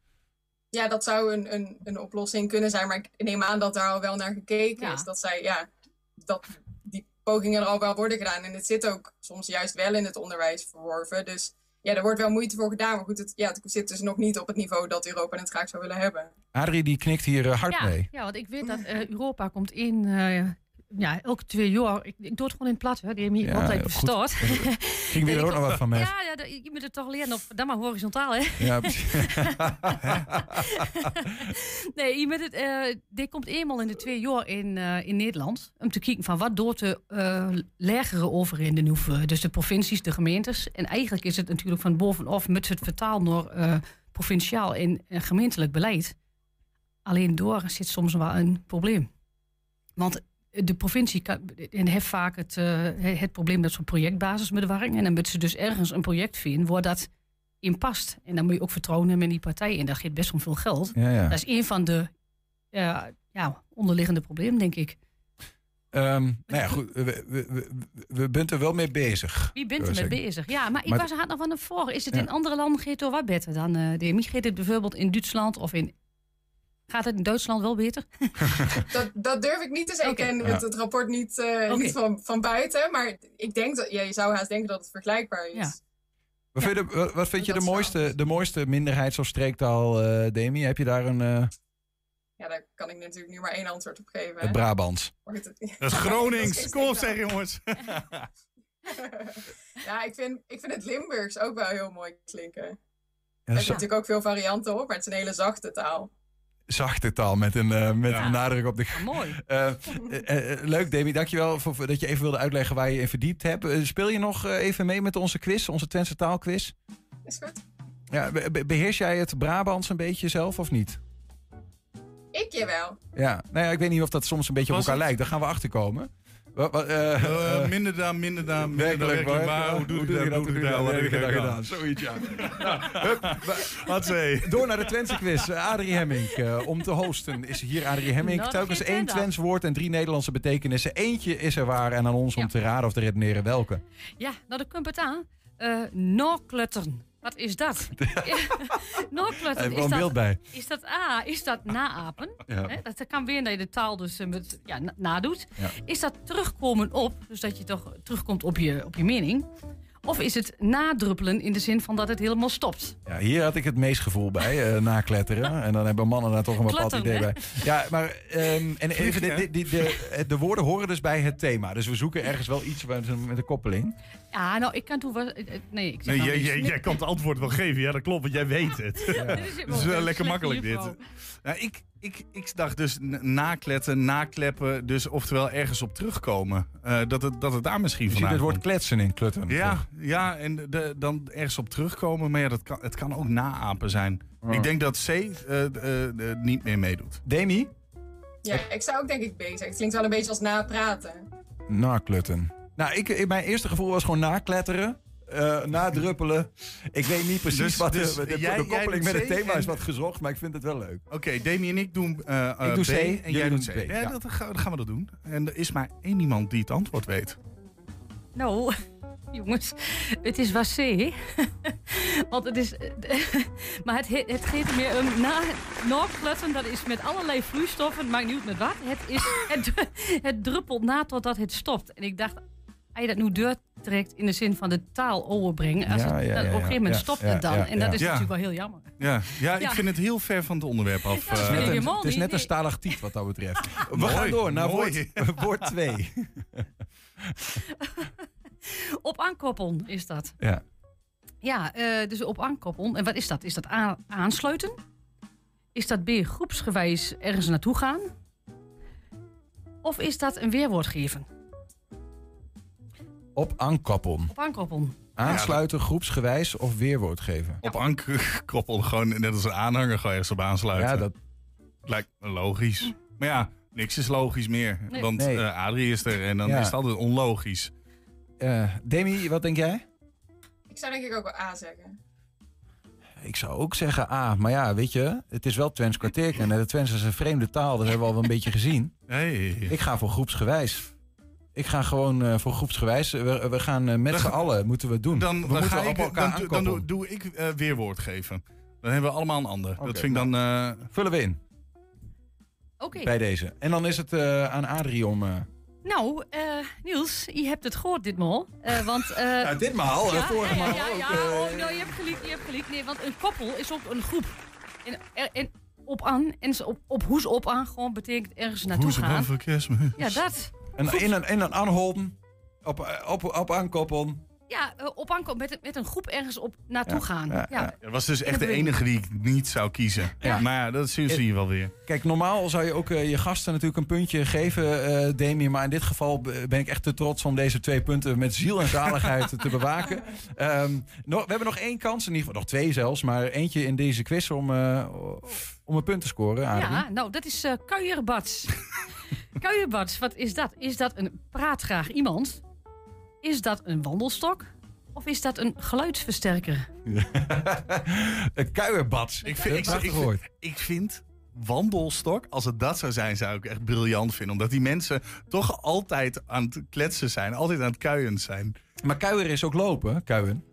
Ja, dat zou een, een, een oplossing kunnen zijn. Maar ik neem aan dat daar al wel naar gekeken is. Dat zij, ja, dat die pogingen er al wel worden gedaan. En het zit ook soms juist wel in het onderwijs verworven. Dus ja, er wordt wel moeite voor gedaan. Maar goed, het, ja, het zit dus nog niet op het niveau dat Europa het graag zou willen hebben. Adrie die knikt hier eh, hard ja, mee. Ja, want ik weet dat eh, Europa komt in. eh, ja, elke twee jaar. Ik, ik doe het gewoon in het plat, hè. Die hebben hier Ja, altijd verstoord. Ging weer ook nog wat van mij. Ja, ja, je moet het toch leren op, dan maar horizontaal, hè? Ja, precies. nee, je moet het, dit komt eenmaal in de twee jaar in, eh, in Nederland. Om te kijken van wat doet de eh lagere overheden nu voor. Dus de provincies, de gemeentes. En eigenlijk is het natuurlijk van bovenaf met het vertaal naar provinciaal en gemeentelijk beleid. Alleen door zit soms wel een probleem. Want de provincie kan, en heeft vaak het, eh, het probleem dat zo'n projectbasismedewerking. En dan moet ze dus ergens een project vinden waar dat in past. En dan moet je ook vertrouwen hebben in die partij. En dat geeft best wel veel geld. Ja, ja. Dat is een van de ja, onderliggende problemen, denk ik. Ehm, nou ja, goed. We, we, we, we bent er wel mee bezig. Wie bent er mee bezig? Ja, maar ik was er had nog van de voor. Is het Ja. in andere landen gaat het wel wat beter dan eh de EMI? Het bijvoorbeeld in Duitsland of in... Gaat het in Duitsland wel beter? Dat, dat durf ik niet te zeggen. Ik ken Ja. het, het rapport niet, eh, niet van, van buiten. Maar ik denk dat ja, je zou haast denken dat het vergelijkbaar is. Wat vind je, de, wat- wat vind je de, mooiste, de mooiste minderheids- of streektaal, eh, Demi? Heb je daar een eh, Ja, daar kan ik natuurlijk nu maar één antwoord op geven. hè. het Brabants? Het- Dat is Gronings. Kom op zeg jongens. ja, ik vind, ik vind het Limburgs ook wel heel mooi klinken. Er zitten zo- natuurlijk ook veel varianten op, maar het is een hele zachte taal. Zachte taal met een, eh, met een nadruk op de. mooi. Eh, eh, eh, leuk, Demi. Dankjewel voor, voor dat je even wilde uitleggen waar je in verdiept hebt. Speel je nog even mee met onze quiz, onze Twentse taalquiz? Is goed. Ja, be- be- beheers jij het Brabants een beetje zelf of niet? Ik jawel. Ja, nou ja, ik weet niet of dat soms een beetje op elkaar het- lijkt. Daar gaan we achter komen. Wat, wat, eh, Eh, eh, minder dan, minder dan, minder dan werkelijk waar. Hoe doe je dat? Hoe doe je dat? Wat heb ik gedaan? gedaan? Zoiets, ja. Wat zei Door naar de Twentse quiz. Adrie Hemming, eh, om te hosten is hier Adrie Hemming. Nou, Telkens één. Twents woord en drie Nederlandse betekenissen. Eentje is er waar en aan ons om te raden of te redeneren welke. Ja, nou, daar komt het aan. Eh Noorklutteren. Wat is dat? Dat, beeld bij. Is dat A, is dat naapen? Ja. Dat kan weer dat je de taal dus eh, met, ja, na- nadoet. Ja. Is dat terugkomen op, dus dat je toch terugkomt op je, op je mening? Of is het nadruppelen in de zin van dat het helemaal stopt? Ja, hier had ik het meest gevoel bij, eh nakletteren. En dan hebben mannen daar toch een bepaald idee hè? bij. Ja, maar ehm, en even, de, de, de, de, de woorden horen dus bij het thema. Dus we zoeken ergens wel iets met een, met een koppeling. Ja, nou, ik kan toen wel... eh, eh, Nee, ik zeg Nee, jij, jij, jij kan het antwoord wel geven. Ja, dat klopt, want jij weet het. Dit is Het helemaal is wel lekker makkelijk dit. Nou, ik, ik, ik dacht dus nakletten, nakleppen. Dus oftewel ergens op terugkomen. Eh, dat, het, dat het daar misschien Je ziet vandaan het woord kletsen in klutten. Ja, ja en de, dan ergens op terugkomen. Maar ja, dat kan, het kan ook naapen zijn. Ja. Ik denk dat C eh, eh, eh, niet meer meedoet. Demi? Ja, ik zou ook denk ik B zeggen. Het klinkt wel een beetje als napraten. Naklutten. Nou, ik, ik- mijn eerste gevoel was gewoon nakletteren. Eh nadruppelen. Ik weet niet precies Dus- wat de, dus de, de, jij- de jij koppeling met het thema is wat gezocht, maar ik vind het wel leuk. Oké, Demi en ik doen eh eh, Ik doe B C, en jij doet C. B, Ja, ja. Dat, gaan, we- dat gaan we dat doen. En er is maar één iemand die het antwoord weet. Nou, jongens, het is wat C. Want het is... maar het, he- het geeft meer een na, dat is met allerlei vloeistoffen, maakt niet uit met wat. Het, is, het, het druppelt na totdat het stopt. En ik dacht, als je dat nu deur trekt in de zin van de taal overbrengen, als Ja, het, ja, dan ja, op een gegeven moment ja, stopt ja, het dan. ja, en dat ja. is Ja. natuurlijk wel heel jammer. Ja, ja, ik Ja. vind het heel ver van het onderwerp af. Eh. vind ik Net een- het is net een stalactiet wat dat betreft. We Mooi, gaan door naar mooi. woord, woord 2. Op aankoppelen is dat. Ja. Ja, eh, dus op aankoppelen. En wat is dat? Is dat A, aansluiten? Is dat B, groepsgewijs ergens naartoe gaan? Of is dat een weerwoord geven? Op aankoppelen. Op aankoppelen. Aansluiten, groepsgewijs of weerwoord geven. Op koppel gewoon net als een aanhanger gewoon ergens op aansluiten. Ja, dat, lijkt me logisch. Maar ja, niks is logisch meer. Nee. Want Nee. eh, Adrie is er en dan Ja. is het altijd onlogisch. eh, Demi, wat denk jij? Ik zou denk ik ook wel A zeggen. Ik zou ook zeggen A. Maar ja, weet je, het is wel Twents kwartierken. En de Twents is een vreemde taal, dat hebben we al wel een beetje gezien. Hey. Ik ga voor groepsgewijs. Ik ga gewoon eh, voor groepsgewijs. We, we gaan eh, met Dan z'n allen, moeten we het doen. Dan, we dan, moeten ga op ik, elkaar dan, dan doe, ik eh, weerwoord geven. Dan hebben we allemaal een ander. Dat vind ik dan... eh, Vullen we in Oké. bij deze. En dan is het eh, aan Adrie om... eh, Nou, eh, Niels, je hebt het gehoord ditmaal. Eh want, eh, Ja, ditmaal, eh, Ja, vorige ja, maal ja, ook, ja, oh, nou, je hebt gelijk, je hebt gelijk. Nee, want een koppel is ook een groep. En, en op aan, en ze op, op hoes op aan, gewoon betekent ergens naartoe hoe ze gaan. van verkeersme. Ja, dat. Een, in, een, in een aanholden. Op, eh, op, op aankoppelen. Ja, eh, op aankomen met, een- met een groep ergens op naartoe Ja, gaan. ja, Ja, ja. Dat was dus echt de enige die ik niet zou kiezen. Ja. Maar ja, dat zie zie je wel weer. Kijk, normaal zou je ook eh, je gasten natuurlijk een puntje geven, eh Demi. Maar in dit geval ben ik echt te trots om deze twee punten met ziel en zaligheid te bewaken. Ehm, nog, we hebben nog één kans, in ieder geval nog twee zelfs. Maar eentje in deze quiz om, eh, om een punt te scoren, Adrie. Ja, nou, dat is eh kuierbats. Kuierbats, wat is dat? Is dat een praatgraag iemand? Is dat een wandelstok? Of is dat een geluidsversterker? een kuierbad. Ik vind, ik, ik, ik vind wandelstok, als het dat zou zijn, zou ik echt briljant vinden. Omdat die mensen toch altijd aan het kletsen zijn. Altijd aan het kuien zijn. Maar kuier is ook lopen, kuien.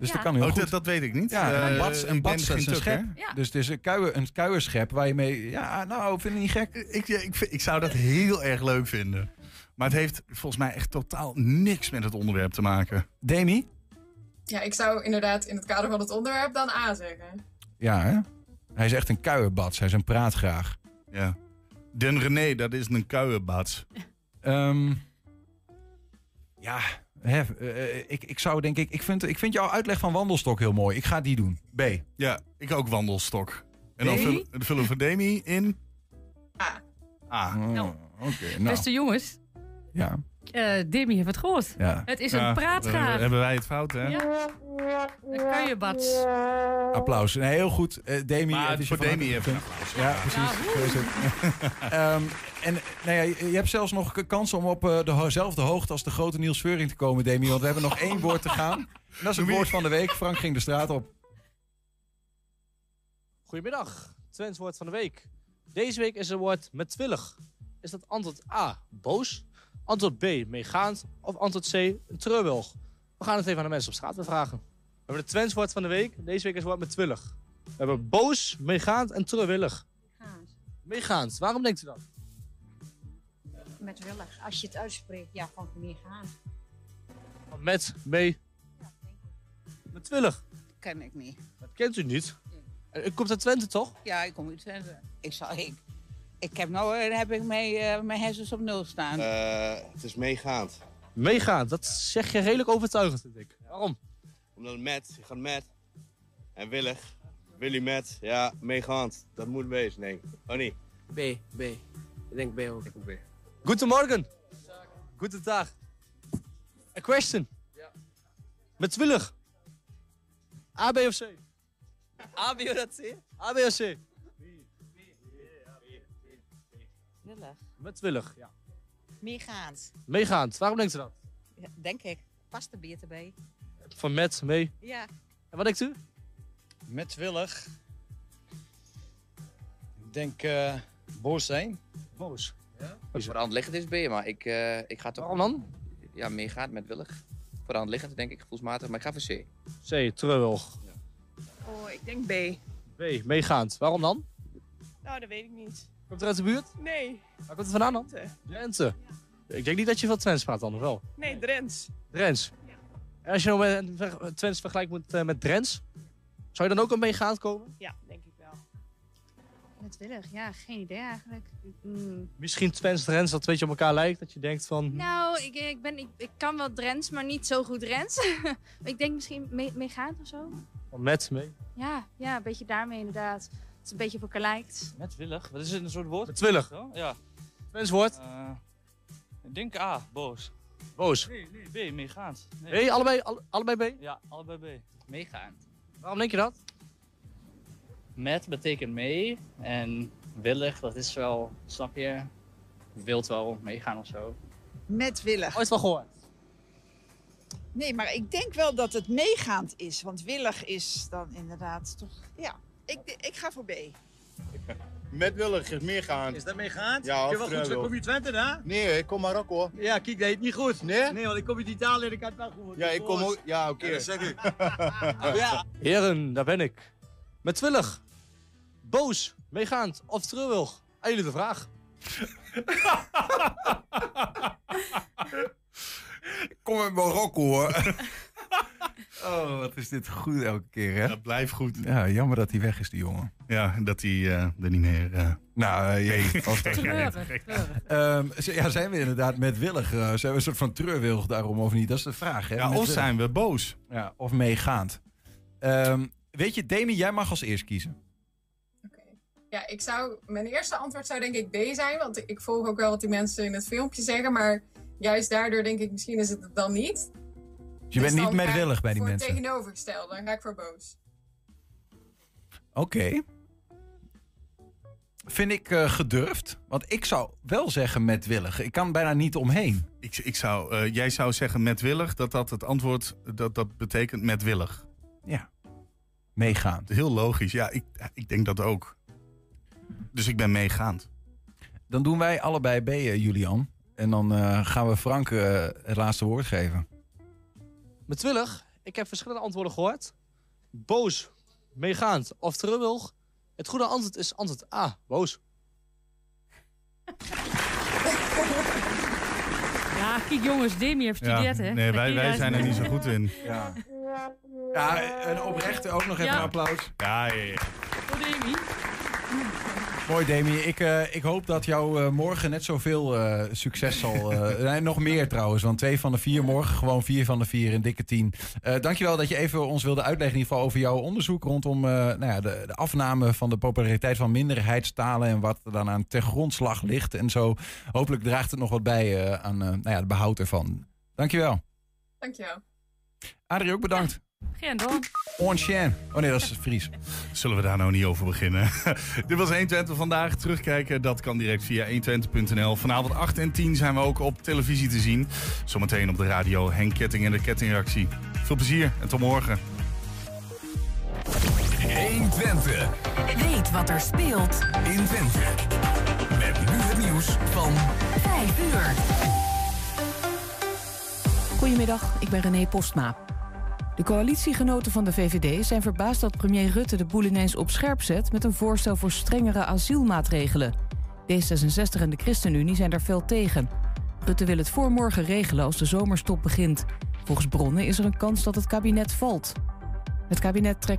Dus Ja. dat kan heel Oh, goed. dat, dat weet ik niet. Ja, Eh, een bats, ik een bats is een schep. Ja. Dus het is een, kuier, een kuierschep waar je mee... Ja, nou, vind je niet gek? Ik, ja, ik, ik zou dat heel erg leuk vinden. Maar het heeft volgens mij echt totaal niks met het onderwerp te maken. Demi? Ja, ik zou inderdaad in het kader van het onderwerp dan A zeggen. Ja, hè? Hij is echt een kuierbats. Hij is een praatgraag. Ja. Den René, dat is een kuierbats. Ehm, ja, hè, eh, ik, ik zou denk ik... Ik vind, ik vind jouw uitleg van wandelstok heel mooi. Ik ga die doen. B. Ja, ik ook wandelstok. En dan Nee? vullen, we Demi in... A. A. Oh, Nou, Oké, nou. Beste jongens, Ja. Eh Demi heeft het gehoord. Ja. Het is Ja, een dan praatgaar. Hebben wij het fout, hè? Ja. Dan kan je bad. Applaus. Nee, heel goed. Eh Demi. Maar het is je voor Demi even. Ja, precies. Ehm, en nou ja, je hebt zelfs nog kans om op eh, dezelfde hoogte als de grote Niels Veuring te komen, Demi. Want we hebben nog één woord te gaan. En dat is het woord van de week. Frank ging de straat op. Goedemiddag, Twents woord van de week. Deze week is het woord metwillig. Is dat antwoord A, boos, antwoord B, meegaand of antwoord C, treurwillig? We gaan het even aan de mensen op straat vragen. We hebben het Twents woord van de week. Deze week is het woord metwillig. We hebben boos, meegaand en treurwillig. Meegaand. Waarom denkt u dat? Met willig. Als je het uitspreekt, ja, van meer gaan. Met, mee, metwillig. Ken ik niet. Dat kent u niet. En U komt uit Twente, toch? Ja, ik kom uit Twente. Ik zal, ik, ik heb nou, eh, heb ik mijn, eh, mijn hersens op nul staan. Eh, het is meegaand. Meegaand, dat zeg je redelijk overtuigend, vind ik. Waarom? Omdat met, je gaat met. En willig. Willy met. Ja, meegaand. Dat moet wezen, denk ik. Oh niet? B, B. Ik denk B ook. Ik ook B. Goedemorgen. Goedendag. A question. Metwillig. A, B of C? A, B of C? A, B of C? Willig. Metwillig, ja. Meegaand. Meegaand. Waarom denkt u dat? Ja, denk ik. Past de beter bij. Van met, mee. Ja. En wat denkt u? Met willig. Ik denk eh, boos zijn. Boos. Ja? Voor de hand liggend is B, maar ik, eh, ik ga toch... Waarom dan? Ja, meegaand met willig. Voor de hand liggend denk ik gevoelsmatig, maar ik ga voor C. C, terug. Oh, ik denk B. B, meegaand. Waarom dan? Nou, dat weet ik niet. Komt er uit de buurt? Nee. Waar komt het vandaan dan? Drenthe. Ik denk niet dat je veel Twents praat dan, of wel? Nee, Drents. Drents. En als je nou met Twents vergelijkt met, eh, met Drents, zou je dan ook al meegaand komen? Ja, denk ik wel. Met willig, ja, geen idee eigenlijk. Mm. Misschien Twents, Drents, dat een beetje op elkaar lijkt. Dat je denkt van... Nou, ik, ik, ben, ik, ik kan wel Drents, maar niet zo goed Drents. ik denk misschien mee, meegaand of zo. met, mee. Ja, ja, een beetje daarmee inderdaad. Het een beetje op elkaar lijkt. Met willig. Wat is het, een soort woord? Metwillig. Ja. Twents woord? Eh, ik denk A, boos. Boos. Nee, nee, B, meegaand. Nee. B, allebei, alle- allebei B? Ja, allebei B. Meegaand. Waarom denk je dat? Met betekent mee en willig, dat is wel, snap je, wilt wel meegaan of zo. Met willig. Ooit wel gehoord? Nee, maar ik denk wel dat het meegaand is. Want willig is dan inderdaad toch... Ja, ik, ik ga voor B. Met willig is meegaand. Is dat meegaand? Ja, je of wel goed, kom je Twente, hè? Nee, ik kom Marokko. Ja, kijk, dat heet niet goed. Nee? Nee, want ik kom uit Italië en ik had het wel goed. Ja, ik kom ook. Ja, oké. Ja, zeg ik. ja. Heren, daar ben ik. Metwillig. Boos, meegaand of terugwillig? Aan jullie de vraag. Kom uit Marokko hoor. oh, wat is dit goed elke keer hè? Dat blijft goed. Ja, jammer dat hij weg is, die jongen. Ja, dat hij eh, er niet meer... eh, Nou, uh, jee. als- Treurig, Ehm, ja, zijn we inderdaad metwillig? eh, zijn we een soort van treurwillig daarom of niet? Dat is de vraag. Hè? Ja, of zijn we boos? Ja, of meegaand. Ehm, weet je, Demi, jij mag als eerst kiezen. Ja, ik zou, mijn eerste antwoord zou denk ik B zijn, want ik volg ook wel wat die mensen in het filmpje zeggen, maar juist daardoor denk ik misschien is het het dan niet. Dus je bent Dus niet ik metwillig bij die voor mensen. het tegenovergestelde, dan ga ik voor boos. Oké. Vind ik eh, gedurfd. Want ik zou wel zeggen metwillig. Ik kan bijna niet omheen. Ik, ik zou, eh, jij zou zeggen metwillig, dat dat het antwoord, dat, dat betekent metwillig. Ja. Meegaand. Heel logisch. Ja, ik, ik denk dat ook. Dus ik ben meegaand. Dan doen wij allebei B, eh, Julian. En dan eh, gaan we Frank het laatste woord geven. Metwillig, ik heb verschillende antwoorden gehoord. Boos, meegaand of terugwillig. Het goede antwoord is antwoord A, boos. Ja, kijk jongens, Demi heeft gestudeerd, hè? nee, wij, wij zijn er niet zo goed in. Ja. Ja, en oprecht ook nog even Ja. een applaus. Ja, ja, ja. Voor Demi. Mooi, Demi. Ik, eh, ik hoop dat jou eh, morgen net zoveel eh succes zal... eh, nee, nog meer trouwens, want twee van de vier morgen. Gewoon vier van de vier, een dikke tien. Eh dankjewel dat je even ons wilde uitleggen... in ieder geval over jouw onderzoek rondom eh, nou ja, de, de afname... van de populariteit van minderheidstalen... en wat er dan aan ten grondslag ligt en zo. Hopelijk draagt het nog wat bij eh, aan eh, nou ja, het behoud ervan. Dankjewel. Dankjewel. Adrie, ook bedankt. Geen door. Onchien. Oh nee, dat is Fries. Zullen we daar nou niet over beginnen? Dit was 120 vandaag. Terugkijken, dat kan direct via 120.nl. Vanavond 8 en 10 zijn we ook op televisie te zien. Zometeen op de radio Henk Ketting en de Kettingreactie. Veel plezier en tot morgen. 120. Weet wat er speelt in Twente. Met nu het nieuws van 5 uur. Goedemiddag, ik ben René Postma. De coalitiegenoten van de VVD zijn verbaasd dat premier Rutte de boel ineens op scherp zet met een voorstel voor strengere asielmaatregelen. D66 en de ChristenUnie zijn daar fel tegen. Rutte wil het voor morgen regelen als de zomerstop begint. Volgens bronnen is er een kans dat het kabinet valt. Het kabinet trekt